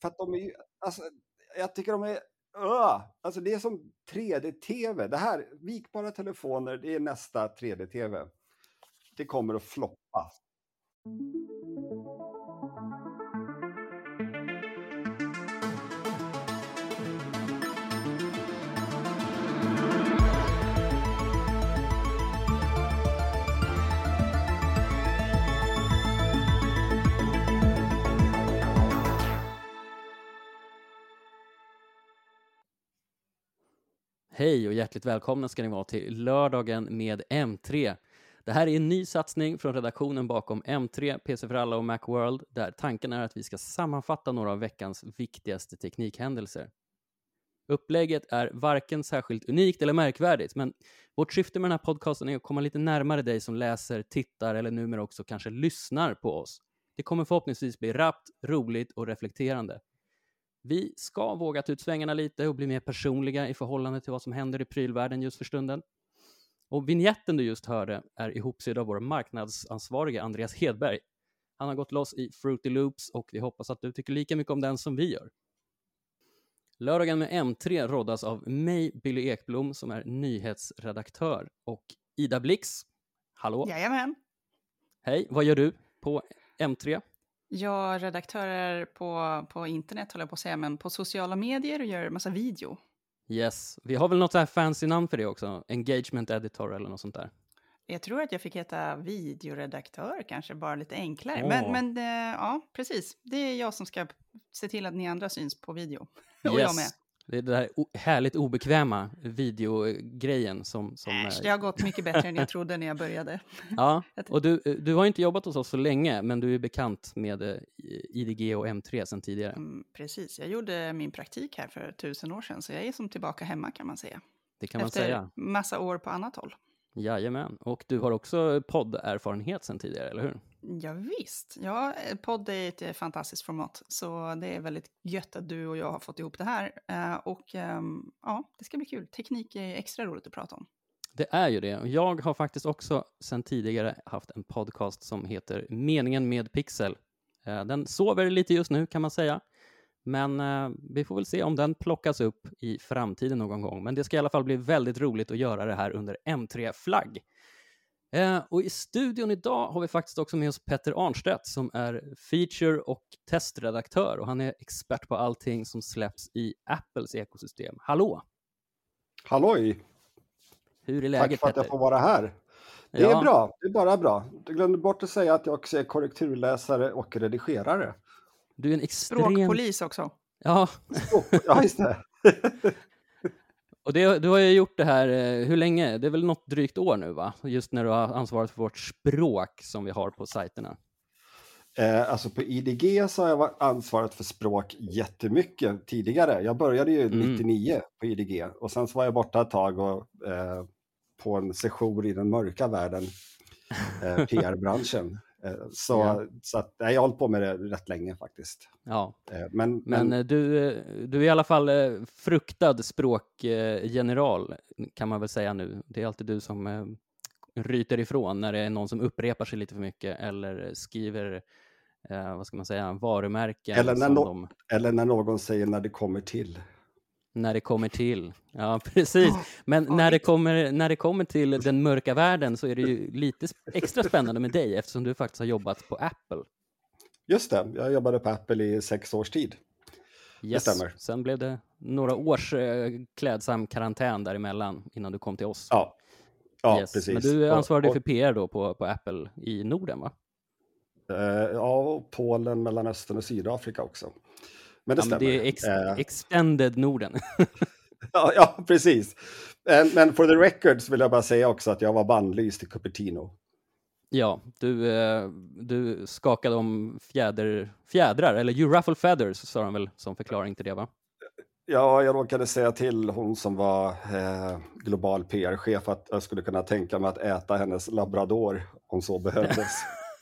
För att de är ju, alltså, jag tycker de är, uh, alltså det är som 3D-tv. Det här, vikbara telefoner, det är nästa 3D-tv. Det kommer att floppa. Hej och hjärtligt välkomna ska ni vara till lördagen med M3. Det här är en ny satsning från redaktionen bakom M3, PC för alla och Macworld, där tanken är att vi ska sammanfatta några av veckans viktigaste teknikhändelser. Upplägget är varken särskilt unikt eller märkvärdigt, men vårt syfte med den här podcasten är att komma lite närmare dig som läser, tittar eller numera också kanske lyssnar på oss. Det kommer förhoppningsvis bli rappt, roligt och reflekterande. Vi ska våga ta ut svängarna lite och bli mer personliga i förhållande till vad som händer i prylvärlden just för stunden. Och vignetten du just hörde är ihopsydd av vår marknadsansvarige Andreas Hedberg. Han har gått loss i Fruity Loops och vi hoppas att du tycker lika mycket om den som vi gör. Lördagen med M3 roddas av mig, Billy Ekblom, som är nyhetsredaktör, och Ida Blix. Hallå! Jajamän! Hej, vad gör du på M3? Jag redaktörer på, på internet, håller jag på att säga, men på sociala medier och gör massa video. Yes, vi har väl något så här fancy namn för det också? Engagement editor eller något sånt där. Jag tror att jag fick heta videoredaktör kanske, bara lite enklare. Åh. Men, men eh, ja, precis. Det är jag som ska se till att ni andra syns på video. och jag med. Det är det där härligt obekväma videogrejen som... som Äsch, eh, det har gått mycket bättre än jag trodde när jag började. Ja, och du, du har inte jobbat hos oss så länge, men du är bekant med eh, IDG och M3 sedan tidigare. Mm, precis, jag gjorde min praktik här för tusen år sedan, så jag är som tillbaka hemma kan man säga. Det kan man Efter säga. massa år på annat håll. Jajamän. Och du har också podderfarenhet sedan tidigare, eller hur? Ja, visst. Ja, eh, podd är ett eh, fantastiskt format, så det är väldigt gött att du och jag har fått ihop det här. Eh, och ehm, ja, det ska bli kul. Teknik är extra roligt att prata om. Det är ju det. Jag har faktiskt också sedan tidigare haft en podcast som heter Meningen med Pixel. Den sover lite just nu kan man säga. Men vi får väl se om den plockas upp i framtiden någon gång. Men det ska i alla fall bli väldigt roligt att göra det här under M3-flagg. Eh, och i studion idag har vi faktiskt också med oss Petter Arnstedt som är feature och testredaktör och han är expert på allting som släpps i Apples ekosystem. Hallå! Halloj! Hur är Tack läget för att Petter? jag får vara här. Det Ja. är bra, det är bara bra. Du glömde bort att säga att jag också är korrekturläsare och redigerare. Du är en extrem... Språkpolis också. Ja, ja, just det. och det, du har ju gjort det här, eh, hur länge? Det är väl något drygt år nu va? Just när du har ansvarat för vårt språk som vi har på sajterna. Eh, alltså på IDG så har jag varit ansvaret för språk jättemycket tidigare. Jag började ju Mm. 99 på IDG och sen så var jag borta ett tag och, eh, på en session i den mörka världen, eh, PR-branschen. Eh, så Ja. så att, jag har hållit på med det rätt länge faktiskt. Ja, Eh, men, men men eh, du, du är i alla fall fruktad språkgeneral kan man väl säga nu. Det är alltid du som ryter ifrån när det är någon som upprepar sig lite för mycket eller skriver, vad ska man säga, varumärken Eller när nå- de, eller när någon säger när det kommer till. När det kommer till. Ja, precis. Men när det, kommer, när det kommer till den mörka världen så är det ju lite extra spännande med dig eftersom du faktiskt har jobbat på Apple. Just det, jag jobbade på Apple i sex års tid. Yes. stämmer. Sen blev det några års eh, klädsam karantän däremellan innan du kom till oss. Ja, ja Yes. precis. Men du Och- ansvarade och- för PR då på, på Apple i Norden va? Eh, ja, och Polen, Mellanöstern och Sydafrika också. Men det Ja, men stämmer. det är ex Eh, extended Norden. ja, ja, precis. Men, men for the record så vill jag bara säga också att jag var bannlyst i Cupertino. ja, du, eh, du skakade om fjäder, fjädrar, eller you ruffle feathers sa de väl som förklaring till det va? Ja, jag råkade säga till hon som var eh, global PR-chef att jag skulle kunna tänka mig att äta hennes labrador om så behövdes.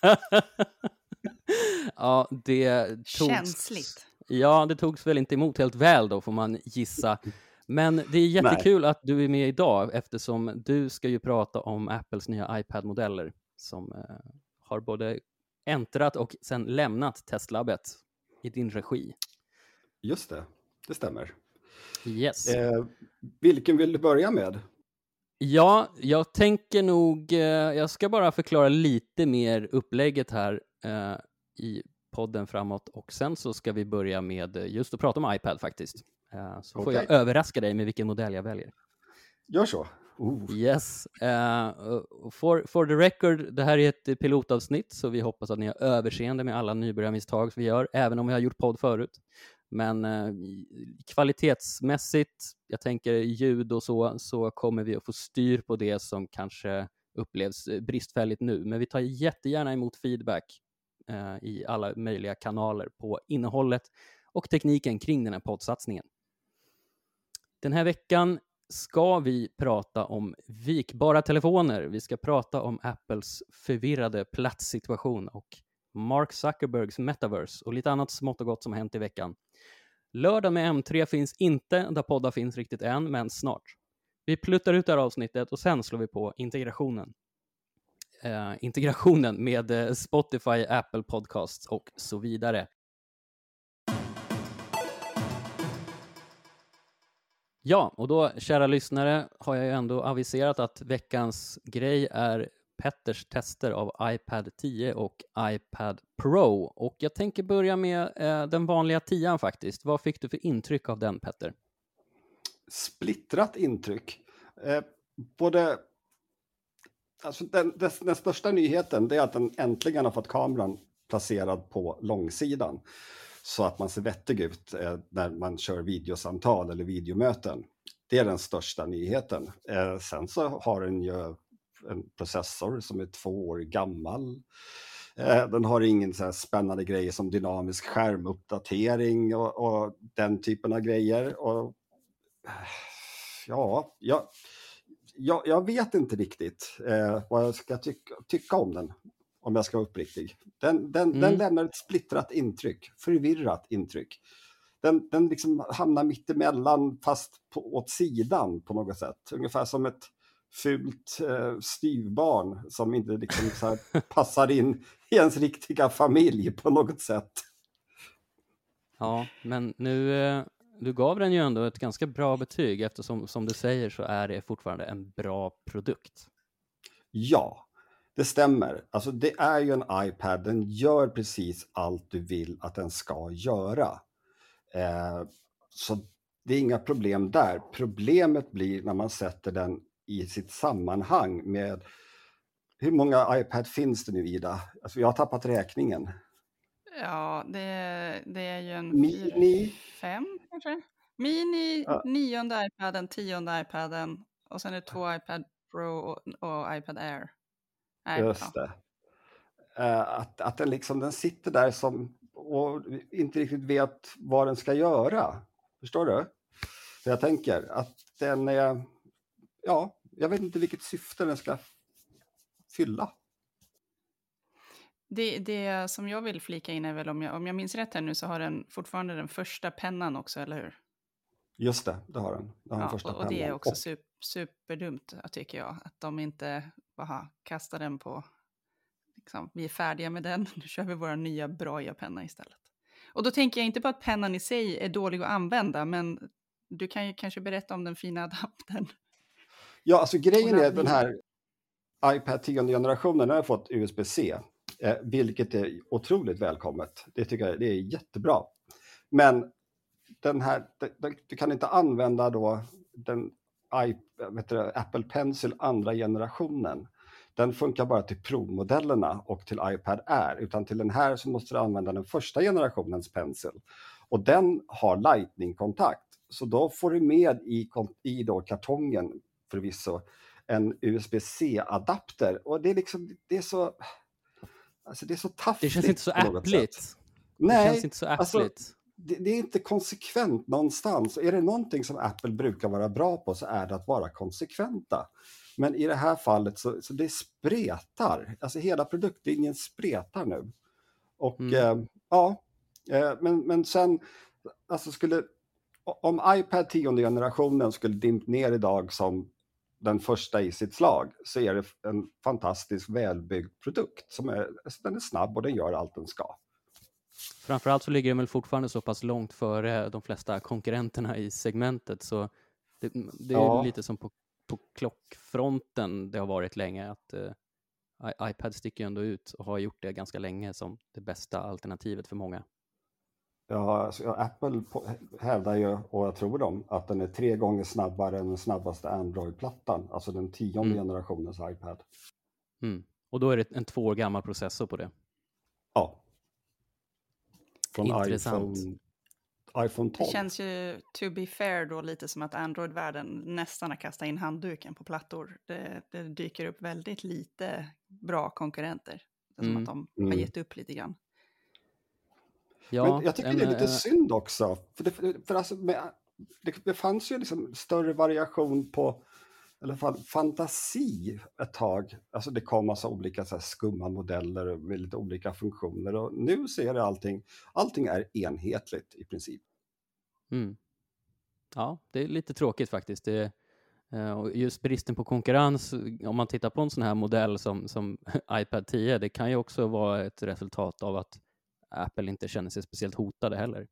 ja, det togs... Känsligt. Ja, det togs väl inte emot helt väl då, får man gissa. Men det är jättekul att du är med idag eftersom du ska ju prata om Apples nya iPad-modeller som eh, har både äntrat och sen lämnat testlabbet i din regi. Just det, det stämmer. Yes. Eh, vilken vill du börja med? Ja, jag tänker nog, eh, jag ska bara förklara lite mer upplägget här eh, i podden framåt och sen så ska vi börja med eh, just att prata om iPad faktiskt. Eh, så får Okej. jag överraska dig med vilken modell jag väljer. Gör så. Oh. Yes. Uh, for, for the record, det här är ett pilotavsnitt, så vi hoppas att ni har överseende med alla nybörjarmisstag vi gör, även om vi har gjort podd förut. Men eh, kvalitetsmässigt, jag tänker ljud och så, så kommer vi att få styr på det som kanske upplevs bristfälligt nu. Men vi tar jättegärna emot feedback eh, i alla möjliga kanaler på innehållet och tekniken kring den här poddsatsningen. Den här veckan ska vi prata om vikbara telefoner. Vi ska prata om Apples förvirrade platssituation och Mark Zuckerbergs metaverse och lite annat smått och gott som har hänt i veckan. Lördag med M3 finns inte där poddar finns riktigt än, men snart. Vi pluttar ut det här avsnittet och sen slår vi på integrationen. Eh, integrationen med eh, Spotify, Apple Podcasts och så vidare. Ja, och då, kära lyssnare, har jag ju ändå aviserat att veckans grej är Petters tester av iPad 10 och iPad Pro. Och jag tänker börja med eh, den vanliga tian faktiskt. Vad fick du för intryck av den, Petter? Splittrat intryck. Eh, både... Alltså den, den, den största nyheten det är att den äntligen har fått kameran placerad på långsidan så att man ser vettig ut eh, när man kör videosamtal eller videomöten. Det är den största nyheten. Eh, sen så har den ju en processor som är två år gammal. Eh, den har ingen så här spännande grejer som dynamisk skärmuppdatering och, och den typen av grejer. Och, eh, ja, ja jag, jag vet inte riktigt eh, vad jag ska tycka, tycka om den, om jag ska vara uppriktig. Den, den, Mm. den lämnar ett splittrat intryck, förvirrat intryck. Den, den liksom hamnar mittemellan fast på, åt sidan på något sätt. Ungefär som ett fult eh, styvbarn som inte liksom så passar in i ens riktiga familj på något sätt. Ja, men nu, eh, du gav den ju ändå ett ganska bra betyg eftersom, som du säger, så är det fortfarande en bra produkt. Ja, det stämmer. Alltså det är ju en iPad, den gör precis allt du vill att den ska göra. Eh, så det är inga problem där. Problemet blir när man sätter den i sitt sammanhang med hur många iPad finns det nu Ida? Alltså jag har tappat räkningen. Ja, det, det är ju en Mini. fem kanske? Mini, Ja. nionde iPaden, tionde iPaden och sen är det två iPad Pro och, och iPad Air. Nej, Just ja. det. Eh, att, att den liksom den sitter där som och inte riktigt vet vad den ska göra. Förstår du? Så jag tänker att den är, ja, jag vet inte vilket syfte den ska fylla. Det, det som jag vill flika in är väl om jag, om jag minns rätt här nu så har den fortfarande den första pennan också, eller hur? Just det, det har den. Det har den Ja, första och, och det är också super, superdumt, tycker jag. Att de inte bara kastar den på... Liksom, vi är färdiga med den, nu kör vi våra nya Braille-penna istället. Och då tänker jag inte på att pennan i sig är dålig att använda, men du kan ju kanske berätta om den fina adaptern. Ja, alltså grejen är att den här iPad 10 generationen den har fått USB-C, Eh, vilket är otroligt välkommet. Det tycker jag det är jättebra. Men den här, du kan inte använda då den i, vet du, Apple Pencil andra generationen. Den funkar bara till provmodellerna och till iPad Air, utan till den här så måste du använda den första generationens Pencil. Och den har Lightning-kontakt, så då får du med i, i då kartongen förvisso en USB-C-adapter. Och det är liksom, det är så... Alltså det är så taffligt Det känns inte så appligt. sätt. Det Nej, känns inte så alltså, appligt. det, det är inte konsekvent någonstans. Är det någonting som Apple brukar vara bra på så är det att vara konsekventa. Men i det här fallet så, så det spretar. Alltså hela produktlinjen spretar nu. Och Mm. eh, ja, eh, men, men sen, alltså skulle, om iPad 10 generationen skulle dimpt ner idag som den första i sitt slag så är det en fantastisk välbyggd produkt. Som är, alltså den är snabb och den gör allt den ska. Framförallt så ligger den väl fortfarande så pass långt före de flesta konkurrenterna i segmentet så det, det är Ja. lite som på, på klockfronten det har varit länge att eh, iPad sticker ju ändå ut och har gjort det ganska länge som det bästa alternativet för många. Ja, alltså, Apple hävdar ju, och jag tror dem, att den är tre gånger snabbare än den snabbaste Android-plattan, alltså den tionde Mm. generationens iPad. Mm. Och då är det en två år gammal processor på det. Ja. Från Intressant. iPhone, iPhone 12. Det känns ju, to be fair, då lite som att Android-världen nästan har kastat in handduken på plattor. Det, det dyker upp väldigt lite bra konkurrenter. Det är som Mm. att de har Mm. gett upp lite grann. Ja, Men jag tycker en, det är lite synd också. För det, för alltså med, det, det fanns ju liksom större variation på, i alla fall fantasi ett tag. Alltså det kom massa olika så här skumma modeller med lite olika funktioner och nu ser det allting, allting är enhetligt i princip. Mm. Ja, det är lite tråkigt faktiskt. Det, eh, och just bristen på konkurrens, om man tittar på en sån här modell som, som iPad 10, det kan ju också vara ett resultat av att Apple inte känner sig speciellt hotade heller.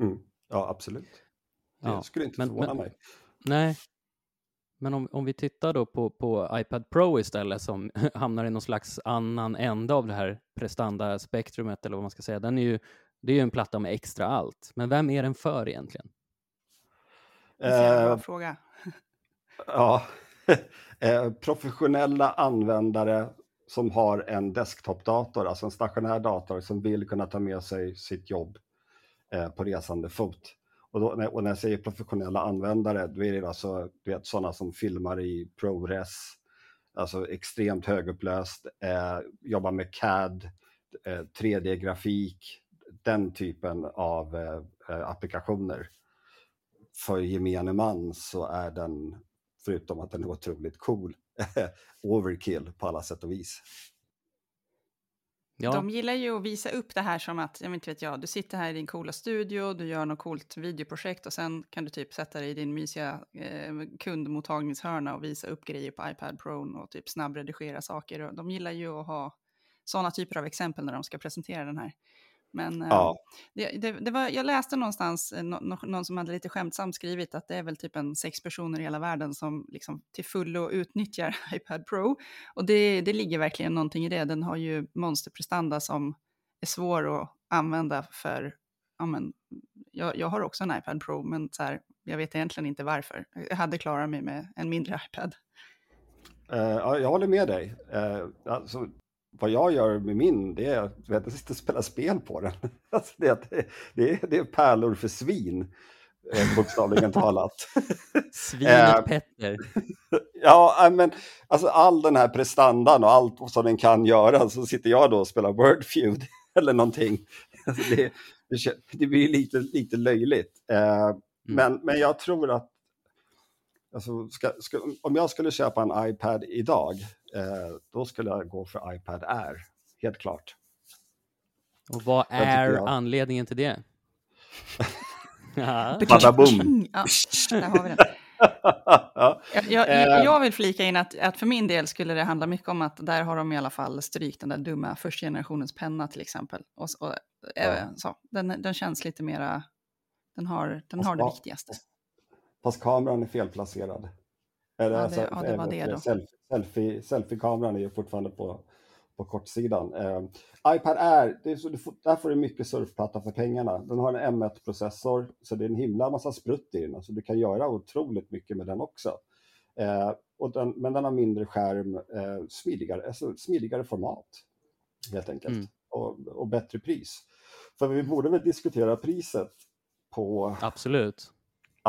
Mm. Ja, absolut. Det Ja, skulle inte men- förvåna men- mig. Nej, men om, om vi tittar då på, på iPad Pro istället som hamnar i någon slags annan ände av det här prestanda-spektrumet eller vad man ska säga. Den är ju, det är ju en platta med extra allt. Men vem är den för egentligen? Det är en bra Eh, fråga. Ja, eh, professionella användare som har en desktopdator, alltså en stationär dator som vill kunna ta med sig sitt jobb eh, på resande fot. Och, då, när- och när jag säger professionella användare, då är det alltså du vet, sådana som filmar i ProRes, alltså extremt högupplöst, eh, jobbar med CAD, eh, 3D-grafik, den typen av eh, eh, applikationer. För gemene man så är den förutom att den är otroligt cool, overkill på alla sätt och vis. Ja, De gillar ju att visa upp det här som att, jag vet inte vet jag, du sitter här i din coola studio, du gör något coolt videoprojekt och sen kan du typ sätta dig i din mysiga eh, kundmottagningshörna och visa upp grejer på iPad Pro och typ snabbredigera saker. Och de gillar ju att ha sådana typer av exempel när de ska presentera den här. Men eh, Ja, det, det, det var, jag läste någonstans, eh, nå- någon som hade lite skämtsamt skrivit att det är väl typ en sex personer i hela världen som liksom till fullo utnyttjar iPad Pro. Och det, det ligger verkligen någonting i det. Den har ju monsterprestanda som är svår att använda för, ja men, jag, jag har också en iPad Pro, men så här, jag vet egentligen inte varför. Jag hade klarat mig med en mindre iPad. ja, jag håller med dig. Eh, alltså, vad jag gör med min, det är vet, jag sitter och spelar spel på den. Alltså, det, är- det, är, det är pärlor för svin, eh, bokstavligen talat. svinet eh, Petter. Ja, äh, men alltså all den här prestandan och allt som den kan göra så sitter jag då och spelar Wordfeud eller någonting. Alltså det, det, det blir lite, lite löjligt. Eh, men, men jag tror att alltså, ska, ska, om jag skulle köpa en iPad idag, eh, då skulle jag gå för iPad Air, helt klart. Och vad är jag. anledningen till det? ja. Bada boom. Ja, där har vi den. ja, Jag, jag, Eh. jag- vill flika in att, att för min del skulle det handla mycket om att där har de i alla fall strykt den där dumma första generationens penna till exempel. Och, och, eh, Ja. så, den, den känns lite mera, den har, den har det viktigaste. fast kameran är felplacerad. Eller, Ja, det- ja, det var det då. Selfie, selfie, selfie-kameran är ju fortfarande på, på kortsidan. Eh, iPad Air, det är så, där får du mycket surfplatta för pengarna. Den har en M1-processor, så det är en himla massa sprutt i den. Alltså, du kan göra otroligt mycket med den också. Eh, och den, men den har mindre skärm, eh, smidigare, alltså, smidigare format helt enkelt. Mm. Och, och bättre pris. För vi borde väl diskutera priset på Absolut.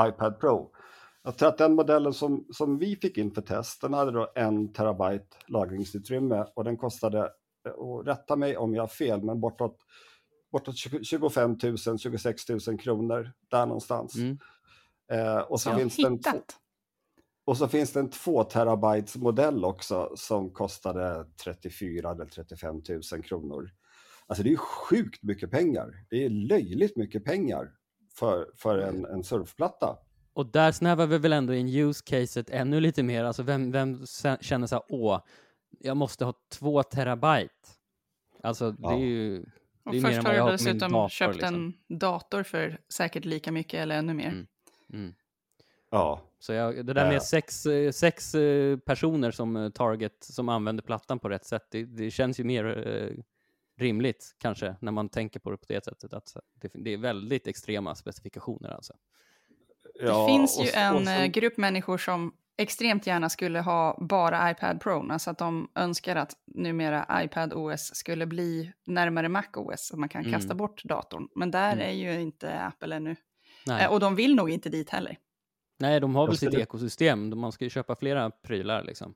iPad Pro. Jag tror att den modellen som, som vi fick in för test, den hade då en terabyte lagringsutrymme och den kostade, eh, och rätta mig om jag har fel, men bortåt, bortåt 20 25 000, 26 000 kronor, där någonstans. Mm. Eh, och, så Ja, finns det en två, och så finns det en 2 terabytes modell också som kostade 34 eller 35 000 kronor. Alltså det är ju sjukt mycket pengar. Det är löjligt mycket pengar för, för en, en surfplatta. Och där snävar vi väl ändå in use-caset ännu lite mer. Alltså vem, vem känner så här, åh, jag måste ha två terabyte. Alltså det är ju, Och Det är mer först har du dessutom dator, köpt liksom. en dator för säkert lika mycket eller ännu mer. Mm. Mm. Ja, Så jag, det där med Ja. sex, eh, sex eh, personer som eh, target som använder plattan på rätt sätt, det, det känns ju mer eh, rimligt kanske när man tänker på det på det sättet. Att det, det är väldigt extrema specifikationer alltså. Det ja, finns och- ju och en sen- eh, grupp människor som extremt gärna skulle ha bara iPad Pro, alltså att de önskar att numera iPad OS skulle bli närmare Mac OS, så att man kan Mm. kasta bort datorn. Men där Mm. är ju inte Apple ännu. Nej, Eh, och de vill nog inte dit heller. Nej de har väl jag sitt skulle- ekosystem, man ska ju köpa flera prylar liksom.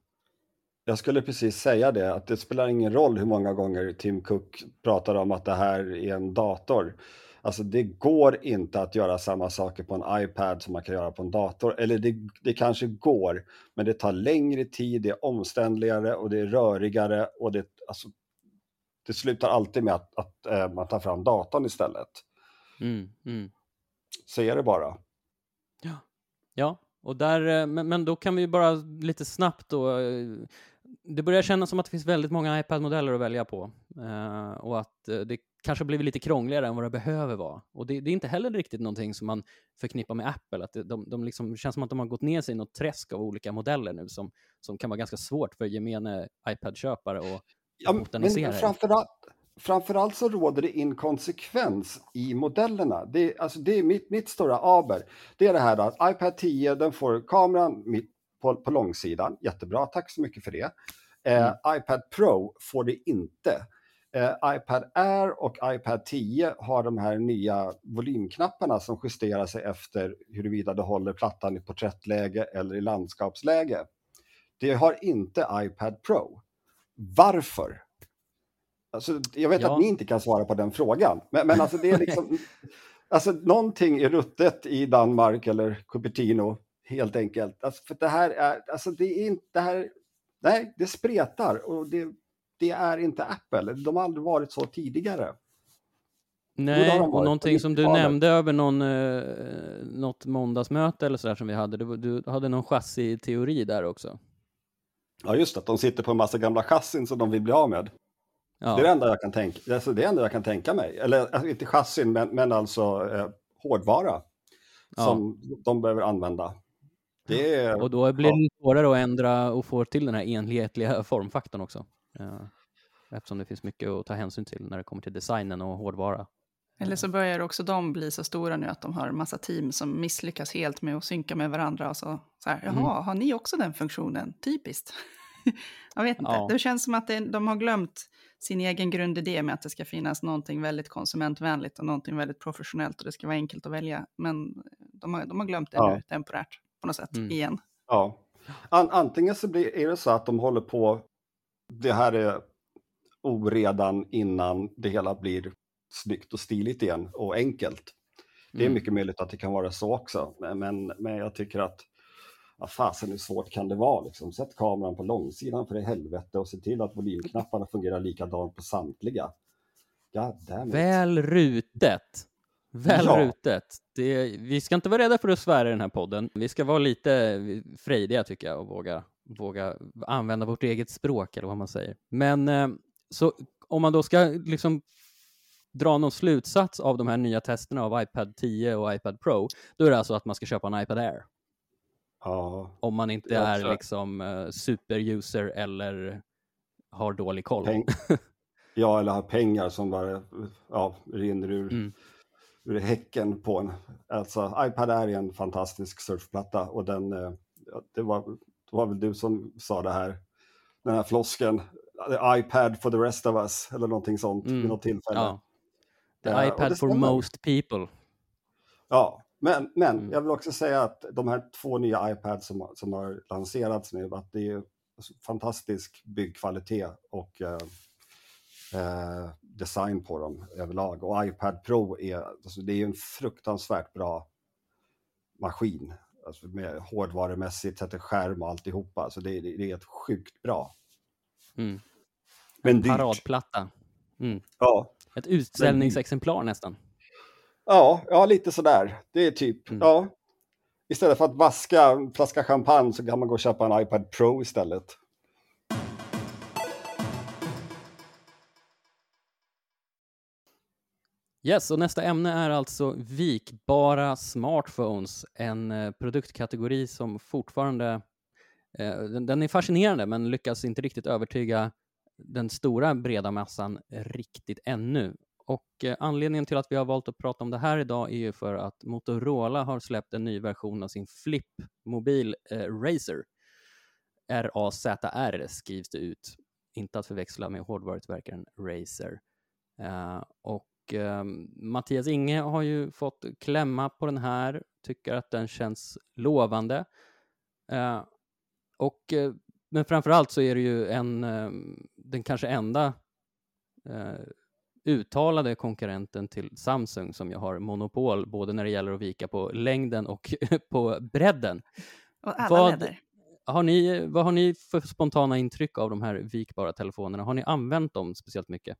Jag skulle precis säga det, att det spelar ingen roll hur många gånger Tim Cook pratar om att det här är en dator. Alltså det går inte att göra samma saker på en iPad som man kan göra på en dator. Eller det, det kanske går, men det tar längre tid, det är omständligare och det är rörigare och det, alltså, det slutar alltid med att, att eh, man tar fram datorn istället. Mm, mm. Så är det bara. Ja, och där, eh, men, men då kan vi bara lite snabbt då, eh, det börjar kännas som att det finns väldigt många iPad-modeller att välja på. Eh, och att eh, det kanske blivit lite krångligare än vad det behöver vara. Och det, det är inte heller riktigt någonting som man förknippar med Apple, att det, de, de liksom, det känns som att de har gått ner sig i något träsk av olika modeller nu som, som kan vara ganska svårt för gemene iPad-köpare att Ja, men botanisera i. framförallt, framförallt så råder det inkonsekvens i modellerna. Det, är- alltså det är mitt, mitt stora aber. Det är det här att iPad 10, den får kameran mitt på, på långsidan. Jättebra, tack så mycket för det. Eh, iPad Pro får det inte. Eh, iPad Air och iPad 10 har de här nya volymknapparna som justerar sig efter huruvida du håller plattan i porträttläge eller i landskapsläge. Det har inte iPad Pro. Varför? Alltså, jag vet Ja. att ni inte kan svara på den frågan, men, men alltså det är liksom... alltså någonting är ruttet i Danmark eller Cupertino, helt enkelt. Alltså, för det här är, alltså det är inte, det här, nej, det spretar och det, det är inte Apple. De har aldrig varit så tidigare. Nej, och någonting som du 90-talet. nämnde över någon, eh, något måndagsmöte eller sådär som vi hade, du, du hade någon chassi-teori där också. Ja, just att de sitter på en massa gamla chassin som de vill bli av med. Ja. Det är det enda jag kan tänka, alltså det enda jag kan tänka mig. Eller alltså, inte chassin, men, men alltså eh, hårdvara Ja. som de behöver använda. Det är, Och då blir Ja. det svårare att ändra och få till den här enhetliga formfaktorn också. Ja. Eftersom det finns mycket att ta hänsyn till när det kommer till designen och hårdvara. Eller så börjar också de bli så stora nu att de har en massa team som misslyckas helt med att synka med varandra. Och så, så här, Mm. jaha, har ni också den funktionen? Typiskt. jag vet inte, Ja. det känns som att de har glömt sin egen grundidé med att det ska finnas någonting väldigt konsumentvänligt och någonting väldigt professionellt och det ska vara enkelt att välja. Men de har, de har glömt det Ja. nu temporärt på något sätt, Mm. igen. ja. An, antingen så blir, är det så att de håller på, det här är oredan innan det hela blir snyggt och stiligt igen och enkelt. Det är Mm. mycket möjligt att det kan vara så också, men, men, men jag tycker att vad fasen hur svårt kan det vara? Liksom? Sätt kameran på långsidan för i helvete och se till att volymknapparna fungerar likadant på samtliga. God damn it. Väl rutet. Väl Ja. Det, vi ska inte vara rädda för att svära i den här podden. Vi ska vara lite frejdiga tycker jag och våga, våga använda vårt eget språk eller vad man säger. Men eh, så om man då ska liksom dra någon slutsats av de här nya testerna av iPad 10 och iPad Pro, då är det alltså att man ska köpa en iPad Air. Ja, Om man inte är tror- liksom uh, superuser eller har dålig koll. peng, ja, eller ha pengar som bara ja, rinner ur, Mm. Ur häcken på en. Alltså, iPad är en fantastisk surfplatta och den, eh, det, var, det var väl du som sa det här, den här flosken, the iPad for the rest of us, eller någonting sånt Mm. vid något tillfälle. Ja. The och iPad for most people. Ja, men, men Mm. jag vill också säga att de här två nya iPads som, som har lanserats nu, att det är fantastisk byggkvalitet och eh, eh, design på dem överlag. Och iPad Pro är, alltså det är en fruktansvärt bra maskin. Alltså med hårdvarumässigt, sätter skärm och alltihopa. Alltså det, det, det är ett sjukt bra. Mm. Men dyrt. Paradplatta. Mm. Ja. Ett utställningsexemplar nästan. Ja, ja, lite sådär. Det är typ, Mm. ja. Istället för att vaska en flaska champagne så kan man gå och köpa en iPad Pro istället. Yes, och nästa ämne är alltså vikbara smartphones, en eh, produktkategori som fortfarande eh, den, den, är fascinerande men lyckas inte riktigt övertyga den stora breda massan riktigt ännu. Och eh, anledningen till att vi har valt att prata om det här idag är ju för att Motorola har släppt en ny version av sin Flip-mobil eh, Razer. R-A-Z-R skrivs det ut, inte att förväxla med hårdvarutillverkaren Razer. Uh, och uh, Mattias Inge har ju fått klämma på den här, tycker att den känns lovande. Uh, och, men framför allt så är det ju en, den kanske enda uttalade konkurrenten till Samsung som ju har monopol både när det gäller att vika på längden och på bredden. Och alla vad, har ni, vad har ni för spontana intryck av de här vikbara telefonerna? Har ni använt dem speciellt mycket?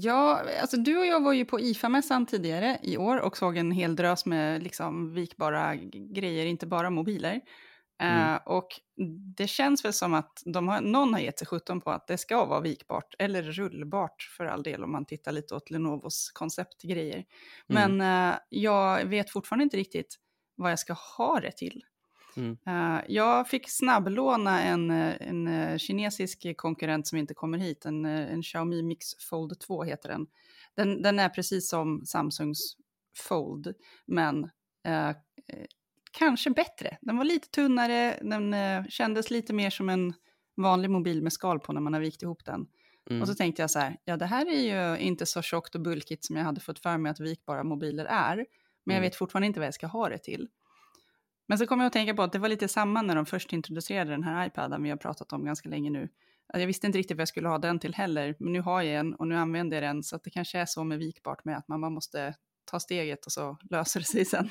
Ja, alltså du och jag var ju på IFA-mässan tidigare i år och såg en hel drös med liksom vikbara grejer, inte bara mobiler. Mm. Uh, och det känns väl som att de har, någon har gett sig sjutton på att det ska vara vikbart, eller rullbart för all del om man tittar lite åt Lenovos konceptgrejer. Mm. Men uh, jag vet fortfarande inte riktigt vad jag ska ha det till. Mm. Uh, jag fick snabblåna en, en kinesisk konkurrent som inte kommer hit, en, en Xiaomi Mix Fold 2 heter den. den. Den är precis som Samsungs Fold, men kanske bättre. Den var lite tunnare, den eh, kändes lite mer som en vanlig mobil med skal på när man har vikt ihop den. Mm. Och så tänkte jag så här, ja det här är ju inte så tjockt och bulkigt som jag hade fått för mig att vikbara mobiler är, men mm. jag vet fortfarande inte vad jag ska ha det till. Men så kom jag att tänka på att det var lite samma när de först introducerade den här iPaden vi har pratat om ganska länge nu. Jag visste inte riktigt vad jag skulle ha den till heller, men nu har jag en och nu använder jag den, så att det kanske är så med vikbart med att man bara måste ta steget och så löser det sig sen. Uh,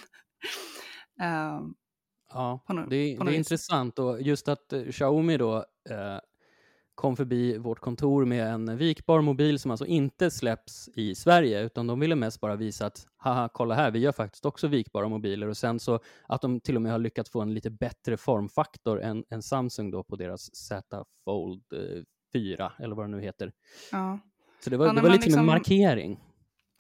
ja, no det, är, det är intressant och just att uh, Xiaomi då uh, kom förbi vårt kontor med en vikbar mobil som alltså inte släpps i Sverige, utan de ville mest bara visa att haha, kolla här, vi gör faktiskt också vikbara mobiler och sen så att de till och med har lyckats få en lite bättre formfaktor än, än Samsung då på deras Z Fold 4 eller vad det nu heter. Ja. Så det var, ja, det var lite liksom... en markering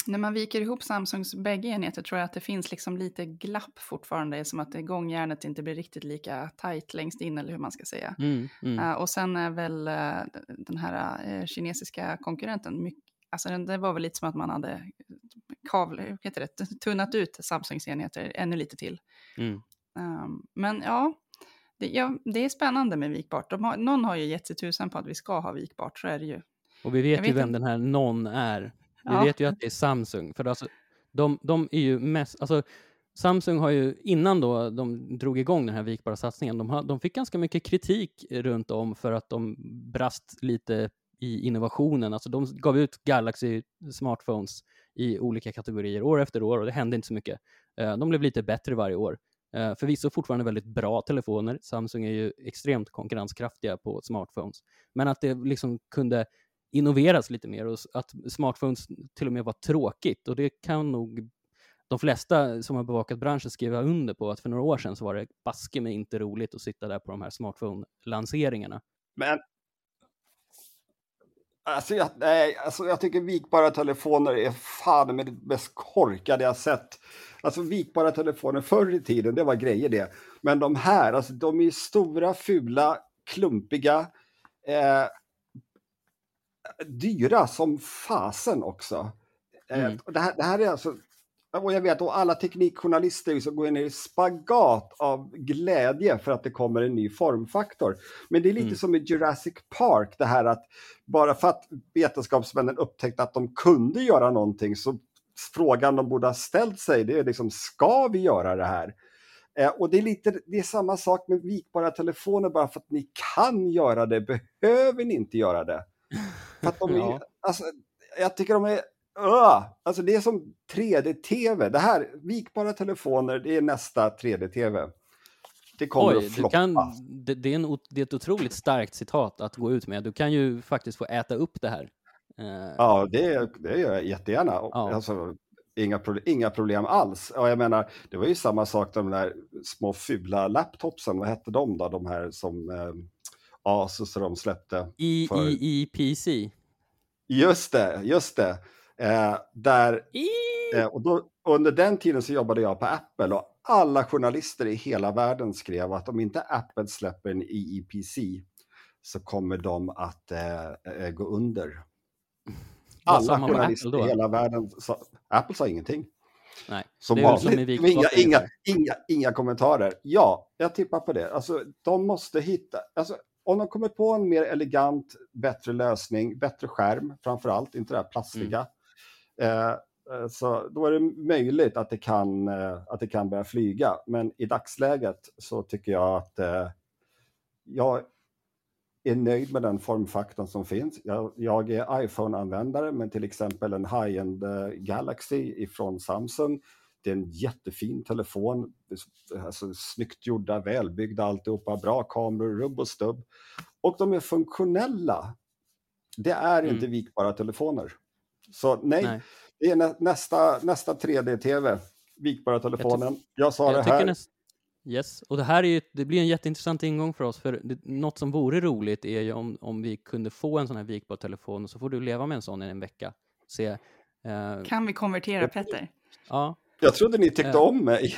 när man viker ihop Samsungs bägge enheter tror jag att det finns liksom lite glapp fortfarande, som att gångjärnet inte blir riktigt lika tajt längst in, eller hur man ska säga. Mm, mm. Uh, och sen är väl uh, den här uh, kinesiska konkurrenten, mycket, alltså den, det var väl lite som att man hade kavl, heter det, tunnat ut Samsungs enheter ännu lite till. Mm. Um, men ja det, ja, det är spännande med vikbart. Har, någon har ju gett sig tusan på att vi ska ha vikbart, så är det ju. Och vi vet ju vem den här någon är. Vi ja. vet ju att det är Samsung, för alltså, de, de är ju mest, alltså, Samsung har ju innan då de drog igång den här vikbara satsningen, de, har, de fick ganska mycket kritik runt om för att de brast lite i innovationen. Alltså de gav ut Galaxy smartphones i olika kategorier år efter år och det hände inte så mycket. Eh, de blev lite bättre varje år. Eh, förvisso fortfarande väldigt bra telefoner. Samsung är ju extremt konkurrenskraftiga på smartphones. Men att det liksom kunde innoveras lite mer och att smartphones till och med var tråkigt och det kan nog de flesta som har bevakat branschen skriva under på att för några år sedan så var det baske mig inte roligt att sitta där på de här smartphone-lanseringarna. Men Alltså jag, nej, alltså jag tycker vikbara telefoner är fan med det mest korkade jag sett. Alltså vikbara telefoner förr i tiden, det var grejer det. Men de här, alltså de är stora, fula, klumpiga. Eh, dyra som fasen också. Eh, mm. det, här, det här är alltså, och jag vet att alla teknikjournalister som går in i spagat av glädje för att det kommer en ny formfaktor. Men det är lite mm. som i Jurassic Park, det här att bara för att vetenskapsmännen upptäckte att de kunde göra någonting så frågan de borde ha ställt sig det är liksom, ska vi göra det här? Eh, och det är, lite, det är samma sak med vikbara telefoner, bara för att ni kan göra det behöver ni inte göra det. För att de är, ja. alltså, jag tycker de är... Uh, alltså det är som 3D-TV. Det här, vikbara telefoner, det är nästa 3D-TV. Det kommer Oj, att floppa. Kan, det, det, är en, det är ett otroligt starkt citat att gå ut med. Du kan ju faktiskt få äta upp det här. Uh, ja, det, det gör jag jättegärna. Ja. Alltså, inga, problem, inga problem alls. Och jag menar, det var ju samma sak de där små fula laptopsen, vad hette de då, de här som Asus de släppte. I, för... I, I PC? Just det, just det. Eh, där, eh, och då, under den tiden så jobbade jag på Apple och alla journalister i hela världen skrev att om inte Apple släpper en EEPC så kommer de att eh, eh gå under. Alla journalister i hela världen sa, Apple sa ingenting. Nej, som vanligt. Som inga, inga, inga, inga kommentarer. Ja, jag tippar på det. Alltså, de måste hitta... Alltså, om de kommer på en mer elegant, bättre lösning, bättre skärm framför allt, inte det här plastiga, mm. eh, eh, så då är det möjligt att det, kan, eh, att det kan börja flyga. Men i dagsläget så tycker jag att eh, jag är nöjd med den formfaktorn som finns. Jag, jag är iPhone-användare, men till exempel en high-end eh, Galaxy ifrån Samsung. Det är en jättefin telefon, alltså, snyggt gjorda, välbyggda alltihopa, bra kameror, rubb och stubb. Och de är funktionella. Det är mm. inte vikbara telefoner. Så nej, nej. det är nä nästa, nästa 3D-TV, vikbara telefonen. Jag, jag sa jag det här. Yes, och det här är ju, det blir en jätteintressant ingång för oss, för det, något som vore roligt är ju om, om vi kunde få en sån här vikbar telefon, och så får du leva med en sån i en vecka. Se, eh, kan vi konvertera Petter? Ja. Jag trodde ni tyckte eh, om mig.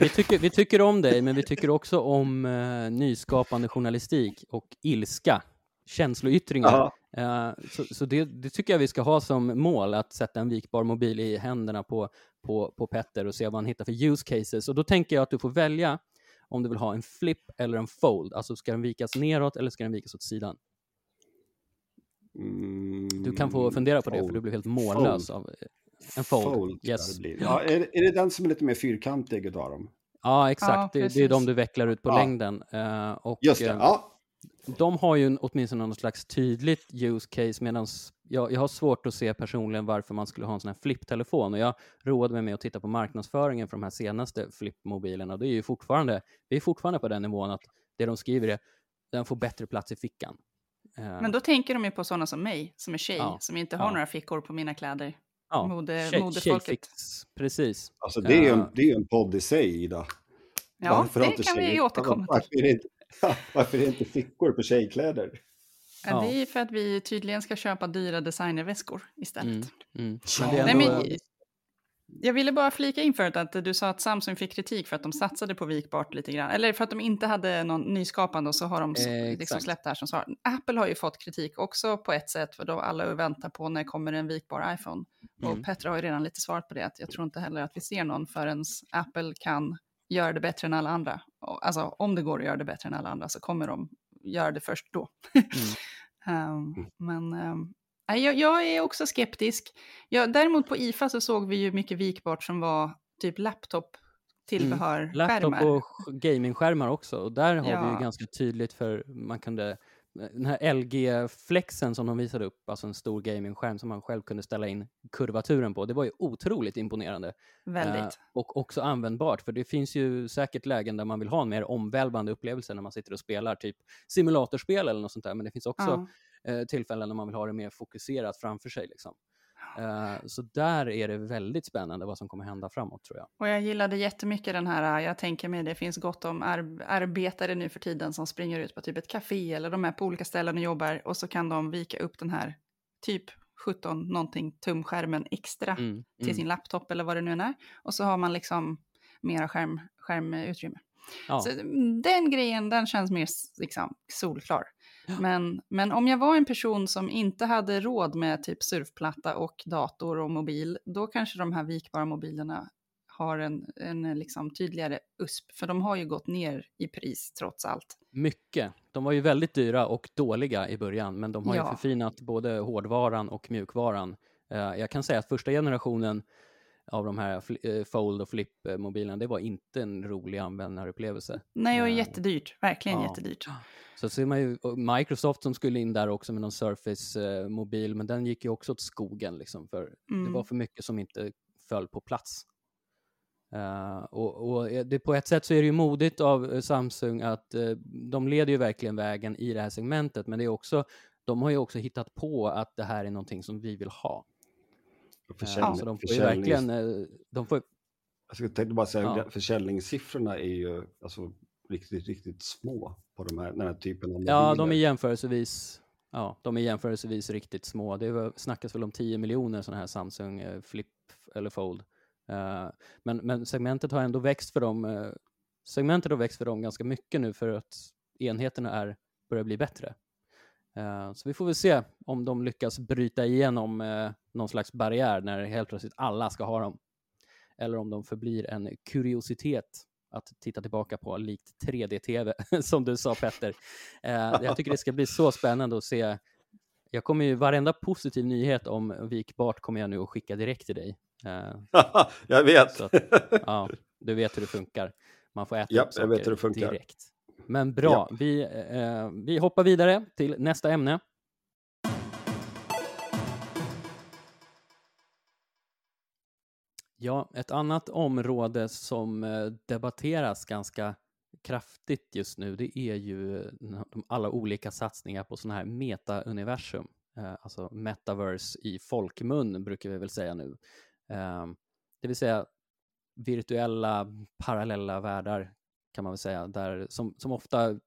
vi, tycker, vi tycker om dig, men vi tycker också om eh, nyskapande journalistik och ilska, känsloyttringar. Uh, så, så det, det, tycker jag vi ska ha som mål, att sätta en vikbar mobil i händerna på på, på Petter och se vad han hittar för use cases. Och då tänker jag att du får välja om du vill ha en flip eller en fold. Alltså ska den vikas neråt eller ska den vikas åt sidan? Mm, du kan få fundera på fold. det, för du blir helt mållös av eh, en fold. fold yes. det ja, är, är det den som är lite mer fyrkantig utav dem? Ja, exakt. Ja, det, det, är de du vecklar ut på ja. längden. Uh, och, Just det, uh, ja de har ju åtminstone någon slags tydligt use case medan jag, jag har svårt att se personligen varför man skulle ha en sån här flipptelefon och jag roade mig med att titta på marknadsföringen för de här senaste flippmobilerna det är ju fortfarande, vi är fortfarande på den nivån att det de skriver är den får bättre plats i fickan. Eh, Men då tänker de ju på sådana som mig, som är tjej, ja, som inte har ja. några fickor på mina kläder. Ja, Mode, modefolket. precis. Alltså det är ju en, det är en podd i sig, Ida. Ja, Varför det kan vi återkomma till. Varför är, inte, Varför är det inte fickor på tjejkläder? Ja. Det är för att vi tydligen ska köpa dyra designerväskor istället. Mm, mm. Men ändå... Nej, men, jag ville bara flika in förut att du sa att Samsung fick kritik för att de satsade på vikbart lite grann. Eller för att de inte hade någon nyskapande och så har de eh, liksom släppt det här som svar. Apple har ju fått kritik också på ett sätt för då alla väntar på när kommer en vikbar iPhone. Mm. Och Petra har ju redan lite svarat på det. Att jag tror inte heller att vi ser någon förrän Apple kan göra det bättre än alla andra. Alltså om det går att göra det bättre än alla andra så kommer de göra det först då. Mm. um, men um, jag, jag, är också skeptisk. Jag, däremot på IFA så såg vi ju mycket vikbart som var typ laptop tillbehör mm. Laptop och gamingskärmar också. Och där har ja. vi ju ganska tydligt för man kunde den här LG-flexen som de visade upp, alltså en stor gamingskärm som man själv kunde ställa in kurvaturen på, det var ju otroligt imponerande. Väldigt. Eh, och också användbart, för det finns ju säkert lägen där man vill ha en mer omvälvande upplevelse när man sitter och spelar, typ simulatorspel eller något sånt där, men det finns också ja. Eh, tillfällen när man vill ha det mer fokuserat framför sig. Liksom. Eh, så där är det väldigt spännande vad som kommer hända framåt tror jag. Och jag gillade jättemycket den här, jag tänker mig det finns gott om ar arbetare nu för tiden som springer ut på typ ett café eller de är på olika ställen och jobbar och så kan de vika upp den här typ 17 någonting tumskärmen extra mm, till mm. sin laptop eller vad det nu är. Och så har man liksom mera skärm, skärmutrymme. Ja. Så den grejen, den känns mer liksom, solklar. Men, men om jag var en person som inte hade råd med typ surfplatta och dator och mobil, då kanske de här vikbara mobilerna har en, en liksom tydligare USP, för de har ju gått ner i pris trots allt. Mycket. De var ju väldigt dyra och dåliga i början, men de har ja. ju förfinat både hårdvaran och mjukvaran. Uh, jag kan säga att första generationen av de här uh, Fold och Flip-mobilerna, det var inte en rolig användarupplevelse. Nej, och uh, jättedyrt. Verkligen ja. jättedyrt. Så ser man ju Microsoft som skulle in där också med någon Surface-mobil, men den gick ju också åt skogen liksom, för mm. det var för mycket som inte föll på plats. Uh, och, och det, på ett sätt så är det ju modigt av eh, Samsung att uh, de leder ju verkligen vägen i det här segmentet, men det är också, de har ju också hittat på att det här är någonting som vi vill ha. Försäljning, uh, så de får ju verkligen, de får, jag tänkte bara säga, ja. försäljningssiffrorna är ju, alltså riktigt, riktigt små på de här, den här typen av mobiler. Ja, de är jämförelsevis ja, de är jämförelsevis riktigt små. Det var, snackas väl om 10 miljoner sådana här Samsung eh, Flip eller Fold. Uh, men, men segmentet har ändå växt för dem. Segmentet har växt för dem ganska mycket nu för att enheterna är, börjar bli bättre. Uh, så vi får väl se om de lyckas bryta igenom uh, någon slags barriär när helt plötsligt alla ska ha dem. Eller om de förblir en kuriositet att titta tillbaka på, likt 3D-TV, som du sa Petter. Uh, jag tycker det ska bli så spännande att se. Jag kommer ju, varenda positiv nyhet om vikbart kommer jag nu att skicka direkt till dig. jag vet. Att, ja, du vet hur det funkar. Man får äta ja, upp saker jag vet hur det funkar. direkt. Men bra, vi, eh, vi hoppar vidare till nästa ämne. Ja, ett annat område som eh, debatteras ganska kraftigt just nu, det är ju alla olika satsningar på sådana här meta-universum, eh, alltså metaverse i folkmun brukar vi väl säga nu. Eh, det vill säga virtuella parallella världar kan man väl säga, där, som, som ofta